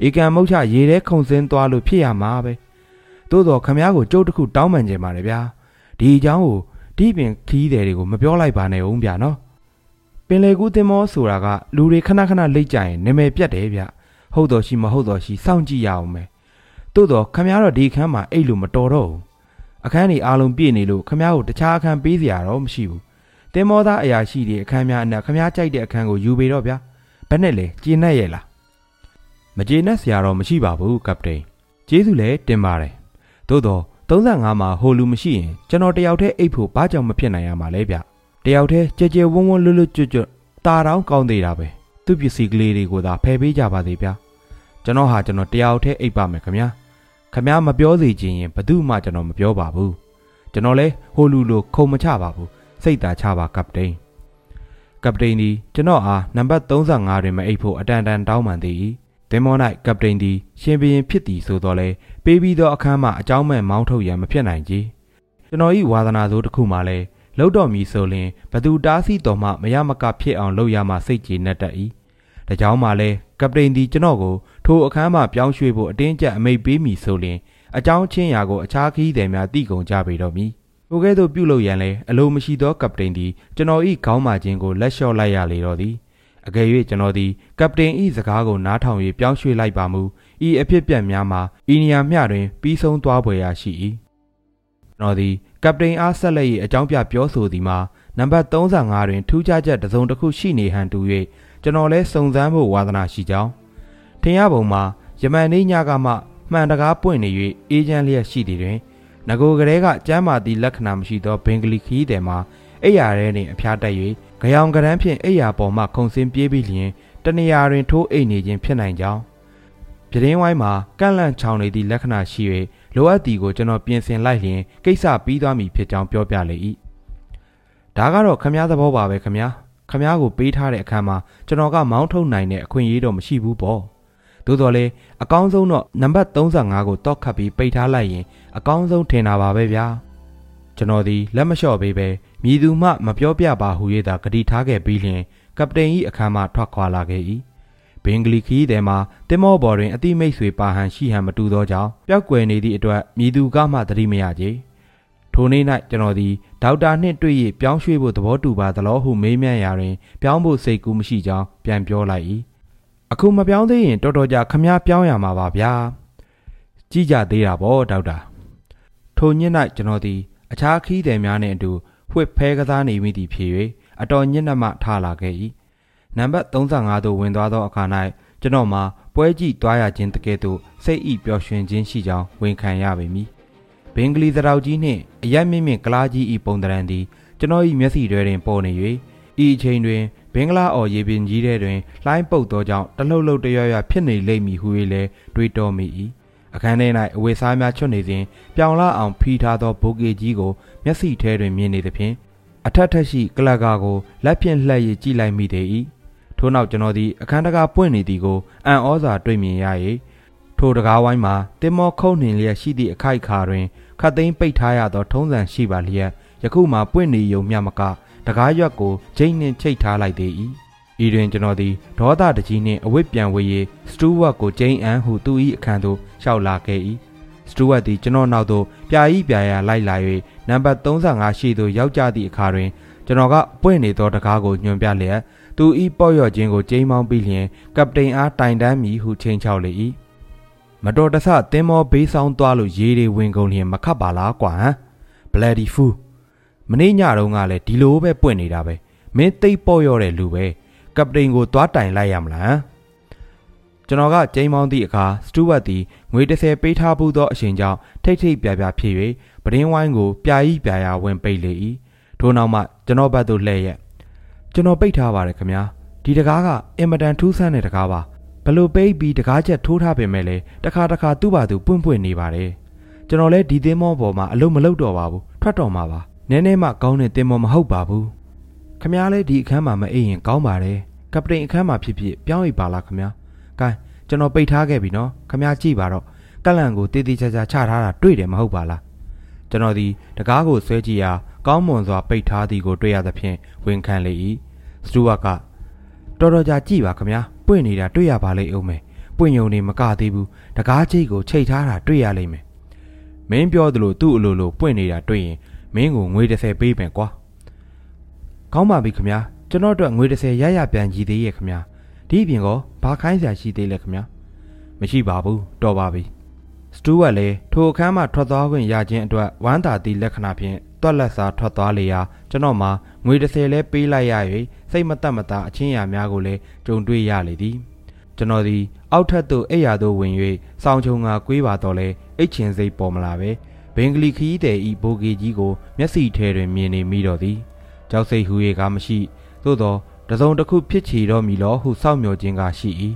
ဧကံမုတ်ချရေထဲခုန်စင်းသွားလို့ဖြစ်ရမှာပဲ သို့တော့ခမားကိုကြုတ်တစ်ခုတောင်းပန်ကြပါတယ်ဗျာဒီအကြောင်းကိုဒီပင်ခီးတယ်တွေကိုမပြောလိုက်ပါနဲ့ဦးဗျာနော်ပင်လေကူးတင်မောဆိုတာကလူတွေခဏခဏလိတ်ကြရင်နာမည်ပြတ်တယ်ဗျဟုတ်တော်ရှိမဟုတ်တော်ရှိစောင့်ကြည့်ရအောင်မယ်သို့တော့ခမားတော့ဒီအခန်းမှာအိတ်လို့မတော်တော့ဘူးအခန်းကြီးအားလုံးပြည့်နေလို့ခမားကိုတခြားအခန်းပေးစရာတော့မရှိဘူးတင်မောသားအရာရှိတွေအခန်းများအနက်ခမားကြိုက်တဲ့အခန်းကိုယူပေတော့ဗျာဘယ်နဲ့လဲကျေနပ်ရဲ့လားမကျေနပ်စရာတော့မရှိပါဘူးကပတိန်ကျေးဇူးလည်းတင်ပါတယ် သို့တော့35မှာဟိုလူမရှိရင်ကျွန်တော်တယောက်တည်းအိတ်ဖို့ဘာကြောင့်မဖြစ်နိုင်ရမှာလဲဗျတယောက်တည်းကြဲကြဲဝန်းဝန်းလွတ်လွတ်ကျွတ်ကျွတ်တာတောင်းကောင်းသေးတာပဲသူ့ပစ္စည်းကလေးတွေကိုသာဖယ်ပေးကြပါသေးဗျာကျွန်တော်ဟာကျွန်တော်တယောက်တည်းအိတ်ပါမယ်ခင်ဗျာခင်ဗျာမပြောစီခြင်းရင်ဘသူမှကျွန်တော်မပြောပါဘူးကျွန်တော်လဲဟိုလူလိုခုံမချပါဘူးစိတ်သာချပါကပတိန်ကပတိန်ဒီကျွန်တော်အားနံပါတ်35တွင်မအိတ်ဖို့အတန်တန်တောင်းပန်သေး၏ သင်္ဘော၌ကပတိန်သည်ရှင်ဘရင်ဖြစ်သည်ဆိုတော့လဲပေးပြီးသောအခန်းမှအကြောင်းမဲ့မောင်းထုတ်ရန်မဖြစ်နိုင်ကြကျွန်တော်၏ဝါသနာစိုးတစ်ခုမှလည်းလောက်တော်မီဆိုလင်ဘသူတားဆီးတော်မှမရမကဖြစ်အောင်လုပ်ရမှစိတ်ကြည်နှက်တတ်၏ဒါကြောင့်မှလဲကပတိန်သည်ကျွန်တော်ကိုထိုအခန်းမှပြောင်းရွှေ့ဖို့အတင်းကျပ်အမိတ်ပေးမိဆိုလင်အကြောင်းချင်းရာကိုအခြားခီးသည်များသိကုန်ကြပေတော့မည်ထိုကဲ့သို့ပြုလုပ်ရန်လဲအလိုမရှိသောကပတိန်သည်ကျွန်တော်၏ခေါင်းမာခြင်းကိုလက်လျှော့လိုက်ရလေတော့သည် အကယ်၍ကျွန်တော်သည်ကပတိန်၏စကားကိုနားထောင်၍ပြောင်းရွှေ့လိုက်ပါမူဤအဖြစ်ပြက်များမှာဤနေရာမျှတွင်ပြီးဆုံးသွားဖွယ်ရာရှိ၏ကျွန်တော်သည်ကပတိန်အားဆက်လက်၏အကြောင်းပြပြောဆိုသည်မှာနံပါတ်35တွင်ထူးခြားချက်တစ်စုံတစ်ခုရှိနေဟန်တူ၍ကျွန်တော်လည်းစုံစမ်းဖို့ဝါသနာရှိကြောင်းထင်ရပုံမှာယမန်နေ့ညကမှမှန်တကားပွင့်နေ၍အေးချမ်းလျက်ရှိသည်တွင်ငကိုကလေးကကျမ်းမာသည့်လက္ခဏာမရှိသောဘင်္ဂလီခီးသည်မှာအိယာရဲနှင့်အဖျားတက်၍ ကြောင်ကရန်းဖြင့်အိယာပေါ်မှခုံစင်းပြေးပြီးလျင်တနေရာတွင်ထိုးအိတ်နေခြင်းဖြစ်နိုင်ကြောင်းပြတင်းဝိုင်းမှာကန့်လန့်ချောင်နေသည့်လက္ခဏာရှိ၍လိုအပ်သည်ကိုကျွန်တော်ပြင်ဆင်လိုက်လျင်ကိစ္စပြီးသွားမည်ဖြစ်ကြောင်းပြောပြလေ၏ဒါကတော့ခမားသဘောပါပဲခမားခမားကိုပေးထားတဲ့အခန်းမှာကျွန်တော်ကမောင်းထုတ်နိုင်တဲ့အခွင့်အရေးတော့မရှိဘူးပေါ့သို့တော်လေအကောင်းဆုံးတော့နံပါတ်35ကိုတောက်ခတ်ပြီးပိတ်ထားလိုက်ရင်အကောင်းဆုံးထင်တာပါပဲဗျာကျွန်တော်ဒီလက်မလျှော့ပေးပဲ မြည်သူမှမပြောပြပါဟု၍သာဂတိထားခဲ့ပြီးလျှင်ကပတိန်၏အခန်းမှထွက်ခွာလာခဲ့၏ဘင်္ဂလီခီးသည်မှာတင်မောဘော်တွင်အတိမိတ်ဆွေပါဟန်ရှိဟန်မတူသောကြောင့်ပျောက်ကွယ်နေသည့်အတွက်မြည်သူကမှသတိမရကြထိုနေ့၌ကျွန်တော်သည်ဒေါက်တာနှင့်တွေ့၍ပြောင်းရွှေ့ဖို့သဘောတူပါသလားဟုမေးမြန်းရာတွင်ပြောင်းဖို့စိတ်ကူးမရှိကြောင်းပြန်ပြောလိုက်၏အခုမပြောင်းသေးရင်တော်တော်ကြာခမားပြောင်းရမှာပါဗျာကြည့်ကြသေးတာပေါ့ဒေါက်တာထိုည၌ကျွန်တော်သည်အခြားခီးသည်များနှင့်အတူ ဖွက်ဖဲကစားနေမိသည်ဖြစ်၍အတော်ညစ်နှမှထလာခဲ့၏နံပါတ်35သို့ဝင်သွားသောအခါ၌ကျွန်တော်မှာပွဲကြည့်သွားရခြင်းတကယ်သို့စိတ်ဤပျော်ရွှင်ခြင်းရှိကြောင်းဝန်ခံရပေမည်ဘင်္ဂလီသရောက်ကြီးနှင့်အရက်မြင့်မြင့်ကလားကြီးဤပုံတရံသည်ကျွန်တော်၏မျက်စိတွင်ပေါ်နေ၍ဤအချိန်တွင်ဘင်္ဂလားအော်ရေပင်ကြီးထဲတွင်လှိုင်းပုတ်သောကြောင့်တလှုပ်လှုပ်တရွရွဖြစ်နေလိမ့်မည်ဟု၍လည်းတွေးတောမိ၏အခန်းထဲ၌အဝေစားများချွတ်နေစဉ်ပြောင်လာအောင်ဖီးထားသောဘိုးကေကြီးကို မျက်စိထဲတွင်မြင်နေသဖြင့်အထက်ထက်ရှိကလကာကိုလက်ဖြင့်လှည့်ရကြည့်လိုက်မိသေး၏ထို့နောက်ကျွန်တော်သည်အခန်းတကာပွင့်နေသည်ကိုအံ့ဩစွာတွေ့မြင်ရ၏ထိုတကားဝိုင်းမှာတင်မောခုန်နှင်လျက်ရှိသည့်အခိုက်ခါတွင်ခတ်သိမ်းပိတ်ထားရသောထုံးစံရှိပါလျက်ယခုမှပွင့်နေုံမျှမကတကားရွက်ကိုဂျိတ်နှင့်ချိတ်ထားလိုက်သေး၏ဤတွင်ကျွန်တော်သည်ဒေါသတကြီးနှင့်အဝတ်ပြန်ဝေ၍စတူဝတ်ကိုဂျိန်အန်ဟုသူ၏အခန်းသို့လျှောက်လာခဲ့၏ စတူဝတ်သည်ကျွန်တော်နောက်သို့ပြာဤပြာရလိုက်လာ၍နံပါတ်35ရှိသို့ရောက်ကြသည့်အခါတွင်ကျွန်တော်ကပွင့်နေသောတကားကိုညွှန်ပြလျက်သူဤပေါ့ရော့ခြင်းကိုကျိမ်းမောင်းပြီးလျင်ကပတိန်အားတိုင်တန်းမည်ဟုချိန်ချောက်လေ၏မတော်တဆသင်းမောဘေးဆောင်သွားလို့ရေတွေဝင်ကုန်လျင်မခတ်ပါလားကွာဟမ်ဘလက်ဒီဖူမနေ့ညတုန်းကလည်းဒီလိုပဲပွင့်နေတာပဲမင်းသိပ်ပေါ့ရော့တဲ့လူပဲကပတိန်ကိုသွားတိုင်လိုက်ရမလား ကျွန်တော်ကကျိမ်းမောင်းသည့်အခါစတူဝတ်သည်ငွေ30ပေးထားဘူးသောအရှင်ကြောင့်ထိတ်ထိတ်ပြပြဖြစ်၍ပဒင်းဝိုင်းကိုပြာဤပြာရာဝင်ပိတ်လေ၏ထို့နောက်မှကျွန်တော်ဘက်သို့လှည့်ရက်ကျွန်တော်ပိတ်ထားပါတယ်ခင်ဗျာဒီတကားကအင်မတန်ထူးဆန်းတဲ့တကားပါဘလို့ပိတ်ပြီးတကားချက်ထိုးထားပင်မဲ့လေတခါတခါသူ့ဘာသူပွင့်ပွင့်နေပါတယ်ကျွန်တော်လည်းဒီသင်းမောပေါ်မှာအလုံးမလုံးတော့ပါဘူးထွက်တော်မှာပါနည်းနည်းမှကောင်းတဲ့သင်းမောမဟုတ်ပါဘူးခမားလည်းဒီအခန်းမှာမအိပ်ရင်ကောင်းပါတယ်ကပတိန်အခန်းမှာဖြစ်ဖြစ်ပြောင်းအိပ်ပါလားခမား ကဲကျွန်တော်ပိတ်ထားခဲ့ပြီနော်ခမားကြည့်ပါတော့ကလန့်ကိုတေးသေးချာချာချထားတာတွေ့တယ်မဟုတ်ပါလားကျွန်တော်ဒီတကားကိုဆွဲကြည့်ရာကောင်းမွန်စွာပိတ်ထားသည်ကိုတွေ့ရသဖြင့်ဝန်ခံလေ၏စတူဝတ်ကတော်တော်ကြာကြည့်ပါခမားပွင့်နေတာတွေ့ရပါလိမ့်ဦးမယ်ပွင့်ယုံနေမကသေးဘူးတကားချိတ်ကိုချိတ်ထားတာတွေ့ရလိမ့်မယ်မင်းပြောသလိုသူ့အလိုလိုပွင့်နေတာတွေ့ရင်မင်းကိုငွေ30ပေးမယ်ကွာကောင်းပါပြီခမားကျွန်တော်အတွက်ငွေ30ရရပြန်ကြည့်သေးရဲ့ခမား ဒီအပြင်ကောဘာခိုင်းစရာရှိသေးလဲခမားမရှိပါဘူးတော်ပါပြီစတူးဝတ်လည်းထိုအခန်းမှထွက်သွားခွင့်ရခြင်းအတွက်ဝမ်းသာသည့်လက္ခဏာဖြင့်တွက်လက်စာထွက်သွားလေရာကျွန်တော်မှငွေ30လဲပေးလိုက်ရ၍စိတ်မတက်မသားအချင်းရာများကိုလည်းကြုံတွေ့ရလေသည်ကျွန်တော်သည်အောက်ထပ်သို့အိယာသို့ဝင်၍စောင်းချုံငါကွေးပါတော့လဲအိတ်ချင်စိတ်ပေါ်မလာပဲဘင်္ဂလီခီးတဲ့ဤဘိုဂီကြီးကိုမျက်စိထဲတွင်မြင်နေမိတော့သည်ကြောက်စိတ်ဟူ၍ကမရှိသို့သော တစုံတစ်ခုဖြစ်ချီတော့မီလောဟုစောင့်မျှော်ခြင်းကရှိ၏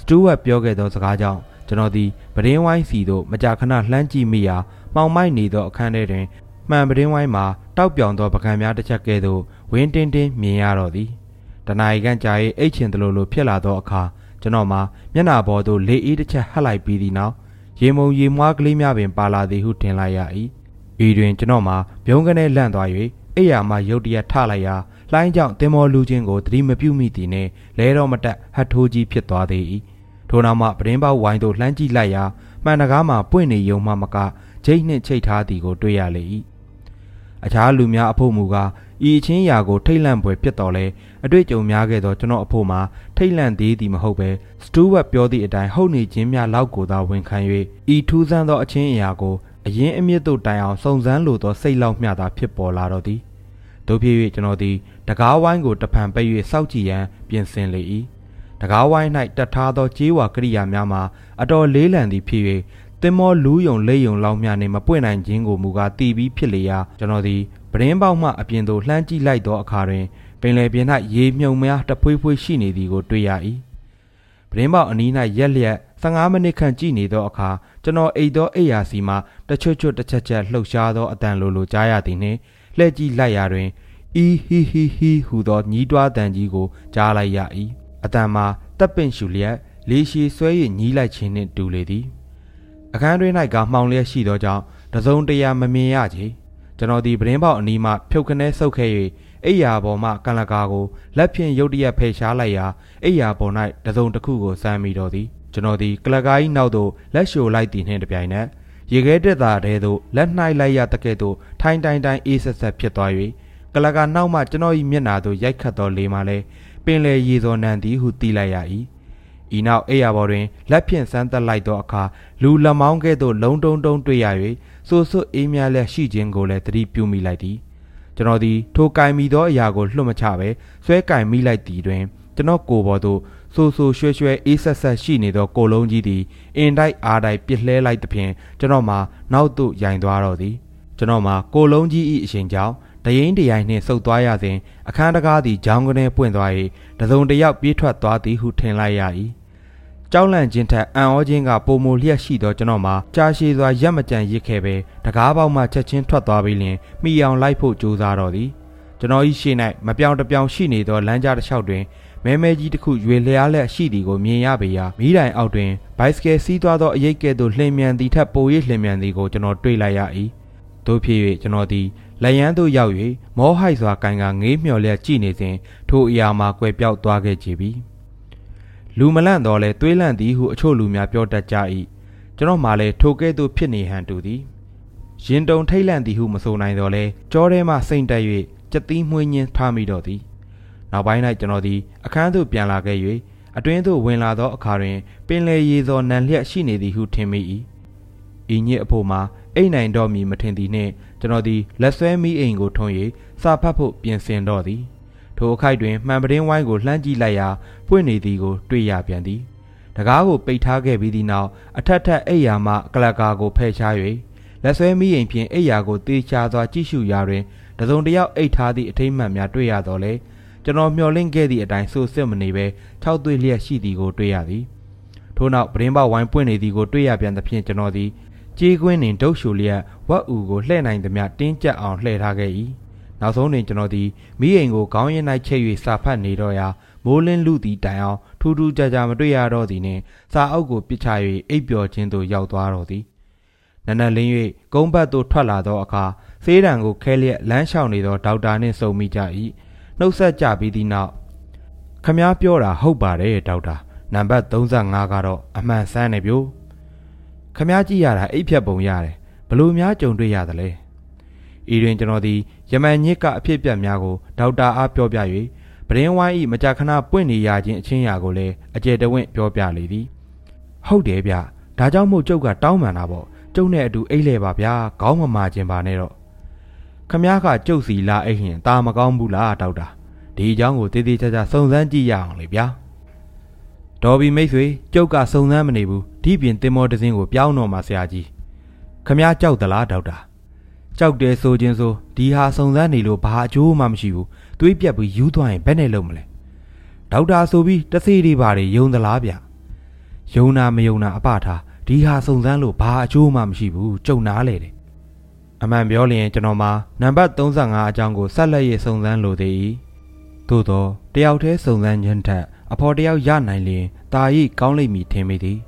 စတူဝတ်ပြောခဲ့သောစကားကြောင့်ကျွန်တော်သည်ပဒင်းဝိုင်းစီသို့မကြာခဏလှမ်းကြည့်မိရာမှောင်မိုက်နေသောအခန်းထဲတွင်မှန်ပဒင်းဝိုင်းမှာတောက်ပြောင်သောပကံများတစ်ချက်ကဲ့သို့ဝင်းတင်းတင်းမြင်ရတော့သည်တနာ ਈ ကန်ကြာ၏အိတ်ချင်သလိုလိုဖြစ်လာသောအခါကျွန်တော်မှာမျက်နာပေါ်သို့လေအေးတစ်ချက်ဟပ်လိုက်ပြီးသည့်နောက်ရေမုံရေမွားကလေးများပင်ပါလာသည်ဟုထင်လိုက်ရ၏ဤတွင်ကျွန်တော်မှာပြုံးကနေလန့်သွား၍အိယာမှရုတ်တရက်ထလိုက်ရာ လှိုင်းကြောင့်တင်မောလူချင်းကိုသတိမပြုမိသည်နှင့်လဲတော်မတက်ဟတ်ထိုးကြီးဖြစ်သွားသေး၏ထို့နောက်မှပဒင်းပေါက်ဝိုင်းသို့လှမ်းကြည့်လိုက်ရာမှန်တကားမှာပွင့်နေယုံမှမကဂျိတ်နှင့်ချိတ်ထားသည်ကိုတွေ့ရလေ၏အခြားလူများအဖို့မူကားဤအချင်းရာကိုထိတ်လန့်ပွဲဖြစ်တော်လဲအတွေ့အကြုံများခဲ့သောကျွန်တော်အဖို့မှာထိတ်လန့်သေးသည်မဟုတ်ပဲစတူဝတ်ပြောသည့်အတိုင်းဟုတ်နေခြင်းများလောက်ကိုသာဝန်ခံ၍ဤထူးဆန်းသောအချင်းအရာကိုအရင်အမြင့်သို့တိုင်အောင်စုံစမ်းလိုသောစိတ်လောက်မျှသာဖြစ်ပေါ်လာတော့သည် တို့ဖြစ်၍ကျွန်တော်သည်တကားဝိုင်းကိုတဖန်ပိတ်၍စောက်ကြည့်ရန်ပြင်ဆင်လေ၏တကားဝိုင်း၌တက်ထားသောကြေးဝါကရိယာများမှာအတော်လေးလံသည်ဖြစ်၍တင်မောလူးယုံလေးယုံလောက်များနှင့်မပွင့်နိုင်ခြင်းကိုမူကားတီးပြီးဖြစ်လေရာကျွန်တော်သည်ပရင်းပေါက်မှအပြင်သို့လှမ်းကြည့်လိုက်သောအခါတွင်ပင်လယ်ပြင်၌ရေမြုံများတဖွေးဖွေးရှိနေသည်ကိုတွေ့ရ၏ပရင်းပေါက်အနီး၌ရက်လျက်15မိနစ်ခန့်ကြည့်နေသောအခါကျွန်တော်အိတ်သောအိယာစီမှတချွတ်ချွတ်တစ်ချက်ချက်လှုပ်ရှားသောအတန်လိုလိုကြားရသည်နှင့် လှည့်ကြည့်လိုက်ရာတွင်အီဟီဟီဟီဟူသောညီးတွားတန်ကြီးကိုကြားလိုက်ရ၏အတန်မှာတပ်ပင့်ရှူလျက်လေရှည်ဆွဲ၍ညီးလိုက်ခြင်းနှင့်တူလေသည်အခန်းတွင်၌ကမှောင်လျက်ရှိသောကြောင့်တစုံတရာမမြင်ရချေကျွန်တော်ဒီပရင်းပေါက်အနီးမှဖြုတ်ခနဲဆုပ်ခဲ့၍အိယာပေါ်မှကန်လကာကိုလက်ဖြင့်ရုတ်တရက်ဖယ်ရှားလိုက်ရာအိယာပေါ်၌တစုံတစ်ခုကိုစမ်းမိတော်သည်ကျွန်တော်ဒီကလကာကြီးနောက်သို့လက်လျှိုလိုက်သည်နှင့်တပြိုင်နက် ရေခဲတက်တာတဲသို့လက်နှိုက်လိုက်ရတကဲ့သို့ထိုင်းတိုင်းတိုင်းအေးဆက်ဆက်ဖြစ်သွား၍ကလကာနောက်မှကျွန်တော်၏မျက်နာသို့ရိုက်ခတ်သောလေမှလည်းပင်လေရေစော်နံသည်ဟုသိလိုက်ရ၏ဤနောက်အိယာပေါ်တွင်လက်ဖြင့်စမ်းသက်လိုက်သောအခါလူလမောင်းကဲ့သို့လုံးတုံတုံတွေ့ရ၍စိုးစွအေးမြလက်ရှိခြင်းကိုလည်းသတိပြုမိလိုက်သည်ကျွန်တော်သည်ထိုကင်မိသောအရာကိုလွှတ်မချပဲဆွဲကင်မိလိုက်သည်တွင်ကျွန်တော်ကိုယ်ပေါ်သို့ ဆူဆူရွှဲရွှဲအေးဆက်ဆက်ရှိနေသောကိုလုံးကြီးသည်အင်တိုက်အားတိုက်ပစ်လှဲလိုက်သဖြင့်ကျွန်တော်မှာနောက်သို့ရိုင်သွားတော့သည်ကျွန်တော်မှာကိုလုံးကြီး၏အရှင်ကြောင့်တရင်တရိုင်နှင့်ဆုတ်သွားရစဉ်အခန်းတကားသည်ဂျောင်းကနေပွင့်သွား၍တစုံတယောက်ပြေးထွက်သွားသည်ဟုထင်လိုက်ရ၏ကြောက်လန့်ခြင်းထက်အံ့ဩခြင်းကပုံမလျက်ရှိသောကျွန်တော်မှာကြာရှည်စွာရက်မကြံရစ်ခဲ့ပဲတကားပေါက်မှချက်ချင်းထွက်သွားပြီးလျင်မိအောင်လိုက်ဖို့ကြိုးစားတော့သည်ကျွန်တော်၏ရှေ့၌မပြောင်တပြောင်ရှိနေသောလမ်းကြားတစ်လျှောက်တွင် မဲမဲကြီးတစ်ခုရွေလျားလက်ရှိသည်ကိုမြင်ရပေရာမိတိုင်အောက်တွင်ဘိုက်စကယ်စီးသွားသောအရိတ်ကဲ့သို့လှင်မြန်သည်ထက်ပို၍လှင်မြန်သည်ကိုကျွန်တော်တွေ့လိုက်ရ၏တို့ဖြစ်၍ကျွန်တော်သည်လက်ရန်သို့ရောက်၍မောဟိုက်စွာကန်ကငေးမျော်လျက်ကြည့်နေစဉ်ထိုအရာမှာကွယ်ပြောက်သွားခဲ့ကြပြီလူမလန့်တော့လဲတွေးလန့်သည်ဟုအချို့လူများပြောတတ်ကြ၏ကျွန်တော်မှလည်းထိုကဲ့သို့ဖြစ်နေဟန်တူသည်ရင်တုံထိတ်လန့်သည်ဟုမဆိုနိုင်တော့လဲကြောထဲမှစိမ့်တက်၍ကြက်သီးမှွင်းခြင်းထားမိတော့သည် နောက်ပိုင်း၌ကျွန်တော်သည်အခန်းသို့ပြန်လာခဲ့၍အတွင်းသို့ဝင်လာသောအခါတွင် ပင်လေရေသောနံလျက်ရှိနေသည်ဟုထင်မိ၏ဤညစ်အဖို့မှာအိတ်နိုင်တော့မီမထင်သည်နှင့်ကျွန်တော်သည်လက်ဆွဲမိအိမ်ကိုထွန်း၍စာဖတ်ဖို့ပြင်ဆင်တော့သည်ထိုအခိုက်တွင်မှန်ပတင်းဝိုင်းကိုလှမ်းကြည့်လိုက်ရာပွင့်နေသည်ကိုတွေ့ရပြန်သည်တကားကိုပိတ်ထားခဲ့ပြီးသည့်နောက်အထက်ထက်အိယာမှကလကာကိုဖယ်ရှား၍လက်ဆွဲမိအိမ်ဖြင့်အိယာကိုတေချာစွာကြည့်ရှုရာတွင်တစုံတယောက်အိတ်ထားသည့်အထိမ်းမှန်များတွေ့ရတော့လေ ကျွန်တော်မျှော်လင့်ခဲ့သည့်အတိုင်းစိုးစစ်မနေဘဲ၆သွေးလျက်ရှိသည်ကိုတွေ့ရသည်ထို့နောက်ပရင်ပေါဝိုင်းပွင့်နေသည်ကိုတွေ့ရပြန်သဖြင့်ကျွန်တော်သည်ကြေးကွင်းတွင်ဒုတ်ရှူလျက်ဝက်အူကိုလှဲ့နိုင်သမျှတင်းကျပ်အောင်လှည့်ထားခဲ့၏နောက်ဆုံးတွင်ကျွန်တော်သည်မိအိမ်ကိုခေါင်းရင်း၌ချိတ်၍စာဖတ်နေတော့ရာမိုးလင်းလူသည်တိုင်အောင်ထူးထူးခြားခြားမတွေ့ရတော့သည်နှင့်စာအုပ်ကိုပစ်ချ၍အိပ်ပျော်ခြင်းသို့ရောက်သွားတော့သည်နနက်လင်း၍ကုန်းဘတ်သို့ထွက်လာသောအခါဆေးတံကိုခဲလျက်လမ်းလျှောက်နေသောဒေါက်တာနှင့်စုံမိကြ၏ နှုတ်ဆက်ကြပြီးသည့်နောက်ခမားပြောတာဟုတ်ပါတယ်ဒေါက်တာနံပါတ်35ကတော့အမှန်ဆန်းနေပြို့ခမားကြည့်ရတာအိပ်ဖြတ်ပုံရတယ်ဘလို့များကြုံတွေ့ရသလဲဤတွင်ကျွန်တော်သည်ယမန်ညစ်ကအဖြစ်ပြက်များကိုဒေါက်တာအားပြောပြ၍ပရင်းဝိုင်းဤမကြာခဏပွင့်နေရခြင်းအချင်းရာကိုလည်းအကျယ်တဝင့်ပြောပြလေသည်ဟုတ်တယ်ဗျဒါကြောင့်မို့ကျုပ်ကတောင်းပန်တာပေါ့ကျုပ်နဲ့အတူအိတ်လဲပါဗျာခေါင်းမမာခြင်းပါနဲ့တော့ ခမားကကျုပ်စီလာအိတ်ရင်ตาမကောင်းဘူးလားဒေါက်တာဒီအကြောင်းကိုတည်တည်ချာချာစုံစမ်းကြည့်ရအောင်လေဗျာဒေါ်ဘီမိတ်ဆွေကျုပ်ကစုံစမ်းမနေဘူးဒီပြင်တင်မောတစင်းကိုပြောင်းတော့မှာဆရာကြီးခမားကြောက်သလားဒေါက်တာကြောက်တယ်ဆိုခြင်းဆိုဒီဟာစုံစမ်းနေလို့ဘာအကျိုးမှမရှိဘူးသွေးပြက်ပြီးယူးသွားရင်ဘယ်နဲ့လုပ်မလဲဒေါက်တာဆိုပြီးတသိတွေပါတွေယုံသလားဗျယုံနာမယုံနာအပထားဒီဟာစုံစမ်းလို့ဘာအကျိုးမှမရှိဘူးကြုံနာလေတယ် အမှန်ပြောလျင်ကျွန်တော်မှာနံပါတ်35အကြောင်းကိုဆက်လက်ရေးစုံစမ်းလိုသေး၏သို့သောတယောက်တည်းစုံစမ်းခြင်းထက်အဖော်တယောက်ရနိုင်လျင်တာဤကောင်းလိမ့်မည်ထင်မိသည်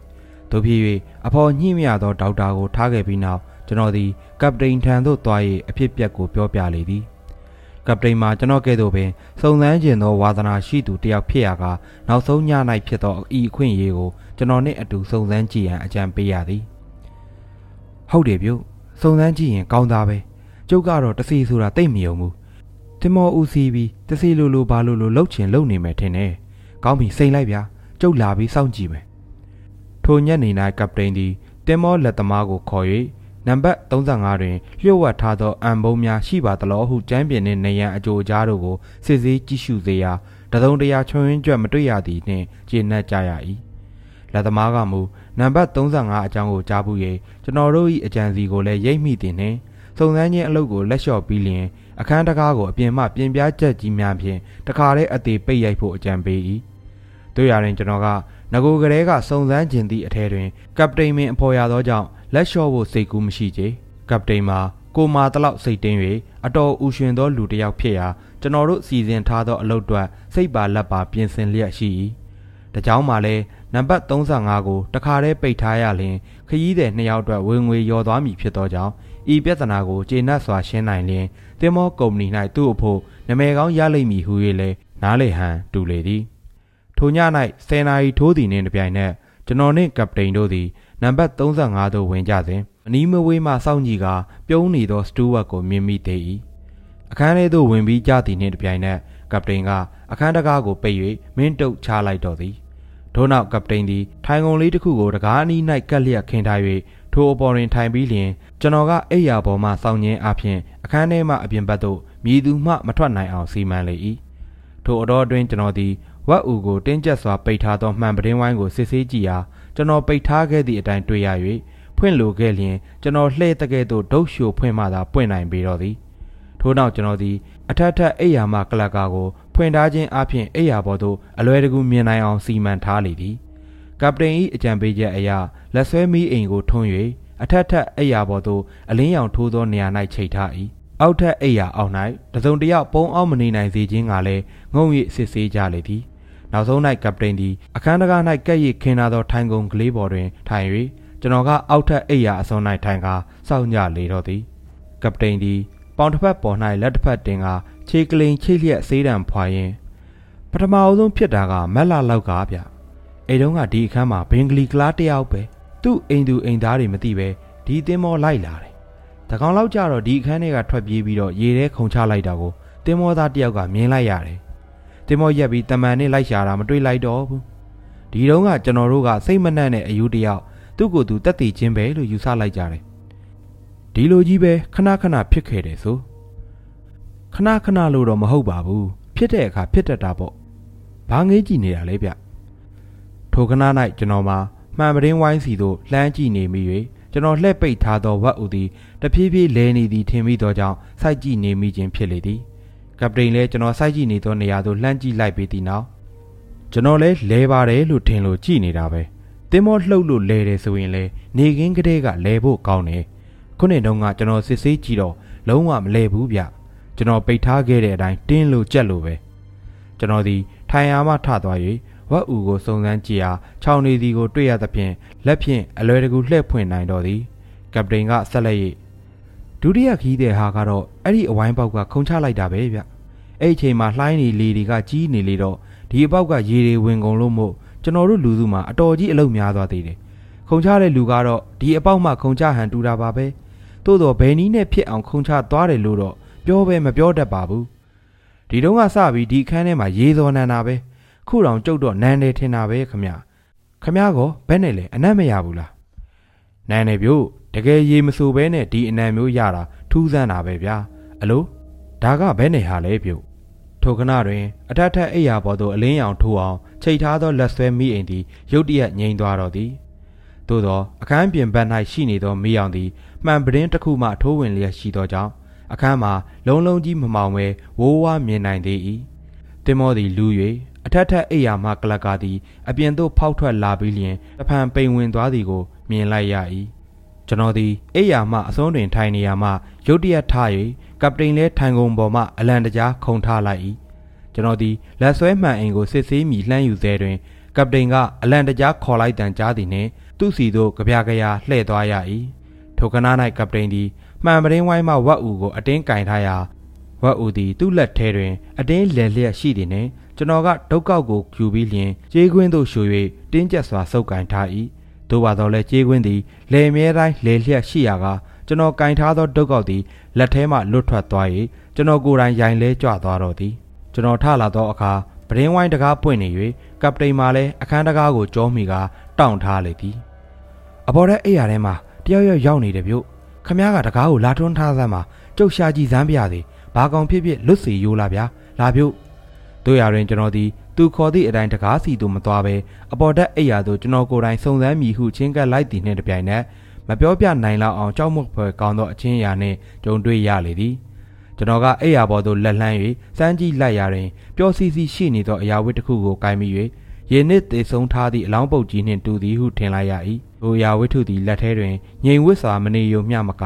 တို့ဖြစ်၍အဖော်ညှိမြသောဒေါက်တာကိုထားခဲ့ပြီးနောက်ကျွန်တော်သည်ကပတိန်ထံသို့သွား၍အဖြစ်ပြက်ကိုပြောပြလေသည်ကပတိန်မှာကျွန်တော်ကဲ့သို့ပင်စုံစမ်းခြင်းသောဝါသနာရှိသူတယောက်ဖြစ်ရာကနောက်ဆုံးည၌ဖြစ်သောဤအခွင့်အရေးကိုကျွန်တော်နှင့်အတူစုံစမ်းကြည့်ရန်အကြံပေးရသည်ဟုတ်တယ်ပြု စုံစမ်းကြည့်ရင်ကောင်းသားပဲကျုပ်ကတော့တစီဆိုတာတိတ်မယုံဘူးတင်မောဦးစီးပြီးတစီလိုလိုဘာလိုလိုလှုပ်ချင်လှုပ်နေမယ်ထင်တယ်ကောင်းပြီစိန်လိုက်ဗျာကျုပ်လာပြီးစောင့်ကြည့်မယ်ထိုညနေ၌ကပတိန်သည်တင်မောလက်သမားကိုခေါ်၍နံပါတ်35တွင်လျှို့ဝှက်ထားသောအံပုံးများရှိပါသလားဟုကျမ်းပြင်နှင့်နေရန်အကြိုကြားတို့ကိုစစ်ဆေးကြည့်ရှုစေရာတစုံတရာချွန်ရင်းကြွက်မတွေ့ရသည်နှင့်ကျေနပ်ကြရ၏ လက်သမားကမူနံပါတ်35အကြောင်းကိုကြားဘူး၍ကျွန်တော်တို့၏အကြံစီကိုလည်းရိပ်မိသည်နှင့်စုံစမ်းခြင်းအလုပ်ကိုလက်လျှော့ပြီးလျင်အခန်းတကားကိုအပြင်မှပြင်ပြချက်ကြီးများဖြင့်တခါတည်းအသေးပိတ်ရိုက်ဖို့အကြံပေး၏တို့ရရင်ကျွန်တော်ကငကိုကလေးကစုံစမ်းခြင်းသည့်အထဲတွင်ကပတိန်မင်းအဖော်ရသောကြောင့်လက်လျှော့ဖို့စိတ်ကူးမရှိချေကပတိန်မှာကိုမာတလောက်စိတ်တင်း၍အတော်ဥရှင်သောလူတစ်ယောက်ဖြစ်ရာကျွန်တော်တို့စီစဉ်ထားသောအလုပ်တွေစိတ်ပါလက်ပါပြင်ဆင်လျက်ရှိ၏။ဒါကြောင့်မှလည်း နံပါတ်35ကိုတခါတည်းပိတ်ထားရလျင်ခရီးသည်နှစ်ယောက်အတွက်ဝင်ငွေရော်သွားမည်ဖြစ်သောကြောင့်ဤပြဿနာကိုကျေနပ်စွာရှင်းနိုင်လျင်တင်မောကုမ္ပဏီ၌သူ့အဖို့နမဲကောင်းရလိမ့်မည်ဟု၍လည်းနားလေဟန်တူလေသည်ထိုည၌10နာရီထိုးသည်နှင့်တပြိုင်နက်ကျွန်တော်နှင့်ကပတိန်တို့သည်နံပါတ်35သို့ဝင်ကြစဉ်အနီးမဝေးမှစောင့်ကြည့်ကာပြုံးနေသောစတူဝတ်ကိုမြင်မိသေး၏အခန်းထဲသို့ဝင်ပြီးကြသည်နှင့်တပြိုင်နက်ကပတိန်ကအခန်းတကားကိုပိတ်၍မင်းတုတ်ချလိုက်တော်သည် ထို့နောက်ကပတိန်သည်ထိုင်ကုန်လေးတစ်ခုကိုတကားအနီး၌ကပ်လျက်ခင်းထား၍ထိုအပေါ်တွင်ထိုင်ပြီးလျင်ကျွန်တော်ကအိယာပေါ်မှစောင့်ရင်းအပြင်အခန်းထဲမှအပြင်ဘက်သို့မြည်သူမှမထွက်နိုင်အောင်စီမံလေ၏ထိုအတော်အတွင်းကျွန်တော်သည်ဝက်အူကိုတင်းကျပ်စွာပိတ်ထားသောမှန်ပတင်းဝိုင်းကိုစစ်ဆေးကြည့်ရာကျွန်တော်ပိတ်ထားခဲ့သည့်အတိုင်းတွေ့ရ၍ဖွင့်လိုခဲ့လျင်ကျွန်တော်လှည့်တကဲ့သို့ဒုတ်ရှိုဖွင့်မှသာပွင့်နိုင်ပေတော့သည် ထို့နောက်ကျွန်တော်သည်အထက်ထက်အိယာမှကလကာကိုဖွင့်ထားခြင်းအပြင်အိယာပေါ်သို့အလွယ်တကူမြင်နိုင်အောင်စီမံထားလေသည်ကပတိန်၏အကြံပေးချက်အရလက်ဆွဲမီးအိမ်ကိုထွန်း၍အထက်ထက်အိယာပေါ်သို့အလင်းရောင်ထိုးသောနေရာ၌ချိတ်ထား၏အောက်ထက်အိယာအောက်၌တစုံတယောက်ပုံအောင်မနေနိုင်စေခြင်းကလည်းငုံ၍စစ်ဆေးကြလေသည်နောက်ဆုံး၌ကပတိန်သည်အခန်းတကား၌ကဲ့ရဲ့ခင်းထားသောထိုင်ကုန်ကလေးပေါ်တွင်ထိုင်၍ကျွန်တော်ကအောက်ထက်အိယာအစွန်၌ထိုင်ကာစောင့်ကြလေတော့သည်ကပတိန်သည် ပပေါင်တစ်ဖက်ပေါ်၌လက်တစ်ဖက်တင်ကခြေကလိန်ချိတ်လျက်ဆေးတံဖွာရင်ပထမအဆုံးဖြစ်တာကမက်လာလောက်ကဗျအိမ်တုန်းကဒီအခန်းမှာဘင်္ဂလီကလားတယောက်ပဲသူ့အိမ်သူအိမ်သားတွေမသိပဲဒီသင်းမောလိုက်လာတယ်တကောင်လောက်ကြတော့ဒီအခန်းထဲကထွက်ပြေးပြီးတော့ရေထဲခုန်ချလိုက်တာကိုသင်းမောသားတယောက်ကမြင်လိုက်ရတယ်သင်းမောရက်ပြီးတမန်နဲ့လိုက်ရှာတာမတွေ့လိုက်တော့ဘူးဒီတုန်းကကျွန်တော်တို့ကစိတ်မနှံ့တဲ့အယူတယောက်သူ့ကိုယ်သူတက်တည်ခြင်းပဲလို့ယူဆလိုက်ကြတယ် ဒီလိုကြီးပဲခဏခဏဖြစ်ခဲ့တယ်ဆိုခဏခဏလို့တော့မဟုတ်ပါဘူးဖြစ်တဲ့အခါဖြစ်တတ်တာပေါ့ဘာငေးကြည့်နေတာလဲဗျထိုခဏ၌ကျွန်တော်မှာမှန်ပရင်းဝိုင်းစီသို့လှမ်းကြည့်နေမိ၍ကျွန်တော်လှည့်ပိတ်ထားသောဝက်ဥသည်တဖြည်းဖြည်းလဲနေသည်ထင်မိသောကြောင့်စိုက်ကြည့်နေမိခြင်းဖြစ်လေသည်ကပတိန်လည်းကျွန်တော်စိုက်ကြည့်နေသောနေရာသို့လှမ်းကြည့်လိုက်ပြီးသည့်နောက်ကျွန်တော်လည်းလဲပါတယ်လို့ထင်လို့ကြည့်နေတာပဲတင်းမောလှုပ်လို့လဲတယ်ဆိုရင်လေနေကင်းကလေးကလဲဖို့ကောင်းတယ် ခုနှစ်တုန်းကကျွန်တော်စစ်ဆေးကြည့်တော့လုံးဝမလဲဘူးဗျကျွန်တော်ပိတ်ထားခဲ့တဲ့အတိုင်းတင်းလို့ကြက်လို့ပဲကျွန်တော်ဒီထိုင်အားမှထသွား၍ဝက်ဥကိုစုံစမ်းကြည့်အားခြောင်နေသည်ကိုတွေ့ရသဖြင့်လက်ဖြင့်အလွယ်တကူလှည့်ဖွင့်နိုင်တော့သည်ကပတိန်ကဆက်လက်၍ဒုတိယခီးတဲ့ဟာကတော့အဲ့ဒီအဝိုင်းပေါက်ကခုံချလိုက်တာပဲဗျအဲ့အချိန်မှာလှိုင်းနေလေတွေကကြီးနေလေတော့ဒီအပေါက်ကရေတွေဝင်ကုန်လို့မို့ကျွန်တော်တို့လူစုမှာအတော်ကြီးအလုပ်များသွားသေးတယ်ခုံချတဲ့လူကတော့ဒီအပေါက်မှခုံချဟန်တူတာပါပဲ သို့တော့ဘယ်နည်းနဲ့ဖြစ်အောင်ခုံချသွားတယ်လို့တော့ပြောပဲမပြောတတ်ပါဘူးဒီတုန်းကစပြီးဒီခန်းထဲမှာရေစော်နန်တာပဲခုတောင်ကြုတ်တော့နန်းနေထင်တာပဲခမခမကောဘယ်နဲ့လဲအနက်မရဘူးလားနန်းနေပြို့တကယ်ရေမဆိုဘဲနဲ့ဒီအနံမျိုးရတာထူးဆန်းတာပဲဗျာအလိုဒါကဘယ်နဲ့ဟာလဲပြုတ်ထိုခဏတွင်အထက်ထက်အိယာပေါ်သို့အလင်းရောင်ထိုးအောင်ချိတ်ထားသောလက်ဆွဲမိအိမ်သည်ရုတ်တရက်ငြိမ်သွားတော့သည်သို့သောအခန်းပြင်ဘက်၌ရှိနေသောမိအောင်သည် မှန်ပရင်တစ်ခုမှထိုးဝင်လျက်ရှိသောကြောင့်အခန်းမှာလုံးလုံးကြီးမမောင်ပဲဝိုးဝါမြင်နိုင်သေး၏တင်မောသည်လူ၍အထက်ထက်အိယာမှကလကာသည်အပြင်သို့ဖောက်ထွက်လာပြီးလျင်တဖန်ပိန်ဝင်သွားသည်ကိုမြင်လိုက်ရ၏ကျွန်တော်သည်အိယာမှအစွန်းတွင်ထိုင်နေရမှရုတ်တရက်ထ၍ကပတိန်လဲထိုင်ကုန်ပေါ်မှအလံတကြားခုန်ထားလိုက်၏ကျွန်တော်သည်လက်ဆွဲမှန်အိမ်ကိုစစ်ဆေးမိလှမ်းယူသေးတွင်ကပတိန်ကအလံတကြားခေါ်လိုက်တန်ကြားသည်နှင့်သူ့စီသို့ကြပြကြရာလှည့်သွားရ၏ ထိုကနား၌ကပတိန်သည်မှန်ပရင်းဝိုင်းမှဝက်အူကိုအတင်းကင်ထားရာဝက်အူသည်သူ့လက်ထဲတွင်အတင်းလဲလျက်ရှိသည်နှင့်ကျွန်တော်ကဒုတ်ကောက်ကိုယူပြီးလျင်ကြေးခွင်းသို့ရှူ၍တင်းကျပ်စွာဆုပ်ကင်ထား၏သို့ပါတော့လဲကြေးခွင်းသည်လေမြဲတိုင်းလေလျက်ရှိရာကကျွန်တော်ကင်ထားသောဒုတ်ကောက်သည်လက်ထဲမှလွတ်ထွက်သွား၍ကျွန်တော်ကိုယ်တိုင်ရိုင်လဲကြွသွားတော့သည်ကျွန်တော်ထလာသောအခါပရင်းဝိုင်းတကားပွင့်နေ၍ကပတိန်မှလည်းအခန်းတကားကိုကြောမိကတောင့်ထားလေသည်အပေါ်တဲ့အိယာထဲမှာတ ယောက်ယောက်ရောက်နေတယ်ဗျခမည်းကတကားကိုလာထွန်းထားစမ်းမှာကျုပ်ရှာကြည့်စမ်းပြရသည်ဘာကောင်ဖြစ်ဖြစ်လွတ်စီယိုးလာဗျာလာဗျတို့ရရင်ကျွန်တော်ဒီသူခေါ်သည့်အတိုင်းတကားစီသို့မသွားပဲအပေါ်တက်အိယာသို့ကျွန်တော်ကိုယ်တိုင်စုံစမ်းမိဟုချင်းကပ်လိုက်သည်နှင့်တပြိုင်နက်မပြောပြနိုင်လောက်အောင်ကြောက်មុခဖွယ်ကောင်းသောအချင်းအရာနှင့်ကြုံတွေ့ရလေသည်ကျွန်တော်ကအိယာပေါ်သို့လက်လှမ်း၍စမ်းကြည့်လိုက်ရရင်ပျော်စီစီရှိနေသောအရာဝတ္တစ်ခုကိုကင်မိ၍ ရေနစ်သေဆုံးထားသည့်အလောင်းပုတ်ကြီးနှင့်တူသည်ဟုထင်လိုက်ရ၏။ထိုရာဝတ္ထုသည်လက်ထဲတွင်ငြိမ်ဝတ်စွာမနေယုံမျှမက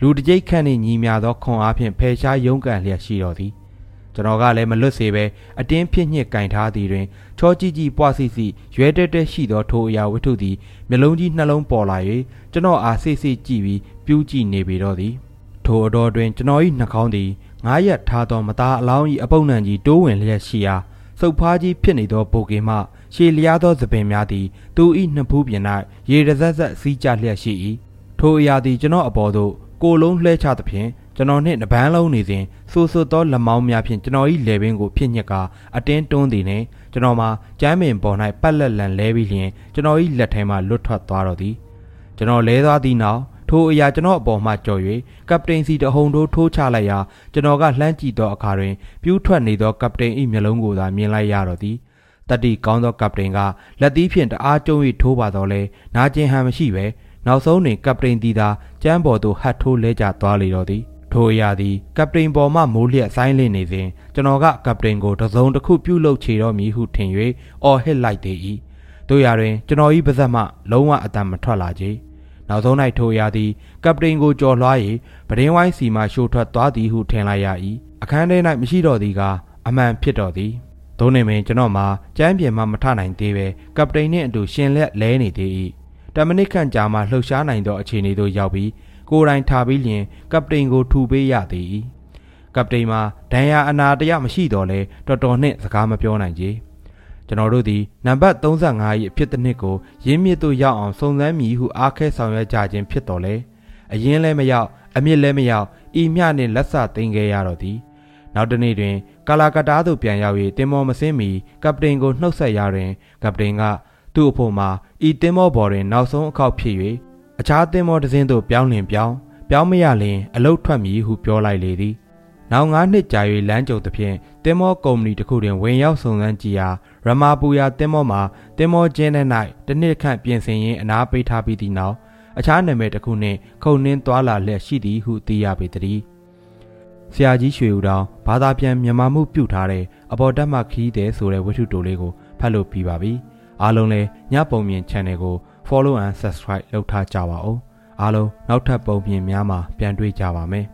လူတကြိတ်ခန့်နှင့်ညီမြသောခွန်အားဖြင့်ဖယ်ရှားရုန်းကန်လျက်ရှိတော်သည်။ကျွန်တော်ကလည်းမလွတ်စေဘဲအတင်းဖြစ်ညစ်ကင်ထားသည်တွင်ချောကြီးကြီးပွားစီစီရွဲတက်တက်ရှိသောထိုအရာဝတ္ထုသည်မျက်လုံးကြီးနှလုံးပေါ်လာ၍ကျွန်တော်အားစိတ်စိတ်ကြည့်ပြီးပြူးကြည့်နေပေတော့သည်။ထိုအတော်တွင်ကျွန်တော်၏နှာခေါင်းသည်ငားရက်ထားသောမသားအလောင်း၏အပုပ်နှံကြီးတိုးဝင်လျက်ရှိရာစုပ်ဖားကြီးဖြစ်နေသောဘိုကေမှ ရှည်လျားသောသပင်များသည်သူ၏နှစ်ဖူးပြင်၌ရေရဆက်ဆက်စီးကျလျက်ရှိ၏ထိုအရာသည်ကျွန်တော်အပေါ်သို့ကိုလုံးလှဲချသဖြင့်ကျွန်တော်နှင့်နှပန်းလုံးနေစဉ်ဆူဆူသောလက်မောင်းများဖြင့်ကျွန်တော်၏လေပင်ကိုဖြစ်ညစ်ကာအတင်းတွန်းသည်နှင့်ကျွန်တော်မှာကျမ်းပင်ပေါ်၌ပတ်လက်လန်လဲပြီးလျင်ကျွန်တော်၏လက်ထဲမှလွတ်ထွက်သွားတော့သည်ကျွန်တော်လဲသွားသည့်နောက်ထိုအရာကျွန်တော်အပေါ်မှကြော်၍ကပတိန်စီတဟုန်ထိုးထိုးချလိုက်ရာကျွန်တော်ကလှမ်းကြည့်သောအခါတွင်ပြူးထွက်နေသောကပတိန်၏မျက်လုံးကိုသာမြင်လိုက်ရတော့သည် တတိကောင်းသောကပတိန်ကလက်သီးဖြင့်တအားကျုံ၍ထိုးပါတော့လဲနာကျင်ဟန်မရှိပဲနောက်ဆုံးတွင်ကပတိန်တီသာကျမ်းပေါ်သို့ဟတ်ထိုးလဲကျသွားလေတော့သည်ထိုအရာသည်ကပတိန်ပေါ်မှမိုးလျက်ဆိုင်လင်းနေစဉ်ကျွန်တော်ကကပတိန်ကိုတစုံတစ်ခုပြုတ်လုချေတော့မည်ဟုထင်၍အော်ဟစ်လိုက်သေး၏တို့ရတွင်ကျွန်တော်၏ပါဇက်မှလုံးဝအတန်မထွက်လာကြနောက်ဆုံး၌ထိုအရာသည်ကပတိန်ကိုကြော်လွှား၍ပဒင်းဝိုင်းစီမှရှို့ထွက်သွားသည်ဟုထင်လိုက်ရ၏အခန်းထဲ၌မရှိတော့သည်ကအမှန်ဖြစ်တော်သည် သို့နေမင်းကျွန်တော်မှာကျမ်းပြင်မှမထနိုင်သေးပဲကပတိန်နှင့်အတူရှင်လက်လဲနေသေး၏တမနစ်ခန့်ကြာမှလှုပ်ရှားနိုင်သောအခြေအနေသို့ရောက်ပြီးကိုယ်တိုင်ထားပြီးလျင်ကပတိန်ကိုထူပေးရသည်ကပတိန်မှာဒဏ်ရာအနာတရမရှိတော့လဲတော်တော်နှင့်စကားမပြောနိုင်ကြကျွန်တော်တို့သည်နံပါတ်35၏အဖြစ်တစ်နှစ်ကိုရင်းမြစ်သို့ရောက်အောင်စုံစမ်းမည်ဟုအားခဲဆောင်ရွက်ကြခြင်းဖြစ်တော်လဲအရင်လည်းမရောက်အမြင့်လည်းမရောက်ဤမျှနှင့်လက်ဆသိမ်းခဲ့ရတော့သည် နောက်တနေ့တွင် ကာလာကတားသို့ပြန်ရောက်၍တင်မောမစင်းမီကပတိန်ကိုနှုတ်ဆက်ရတွင် ကပတိန်ကသူ့အဖို့မှာဤတင်မောဘော်တွင်နောက်ဆုံးအခောက်ဖြစ်၍အခြားတင်မောတစ်စင်းသို့ပြောင်းလင်ပြောင်းပြောင်းမရလျင်အလုတ်ထွက်မည်ဟုပြောလိုက်လေသည်နောက်၅နှစ်ကြာ၍လမ်းကြုံသဖြင့်တင်မောကုမ္ပဏီတစ်ခုတွင်ဝင်ရောက်စုံစမ်းကြည့်ရာရမာပူယာတင်မောမှာတင်မောကျင်းတဲ့၌တစ်နှစ်ခန့်ပြင်ဆင်ရင်းအနာပေးထားပြီးသည့်နောက်အခြားနာမည်တစ်ခုနှင့်ခုံနှင်းသွာလာလျက်ရှိသည်ဟုသိရပေသည် ဆရာကြီးရွှေဦးတောင်ဘာသာပြန်မြန်မာမှုပြုထားတဲ့အပေါ်တက်မှခီးတဲ့ဆိုတဲ့ဝတ္ထုတိုလေးကိုဖတ်လို့ပြီးပါပြီအားလုံးလည်းညပုံမြင် channel ကို follow and subscribe လုပ်ထားကြပါဦးအားလုံးနောက်ထပ်ပုံပြင်များမှာပြန်တွေ့ကြပါမယ်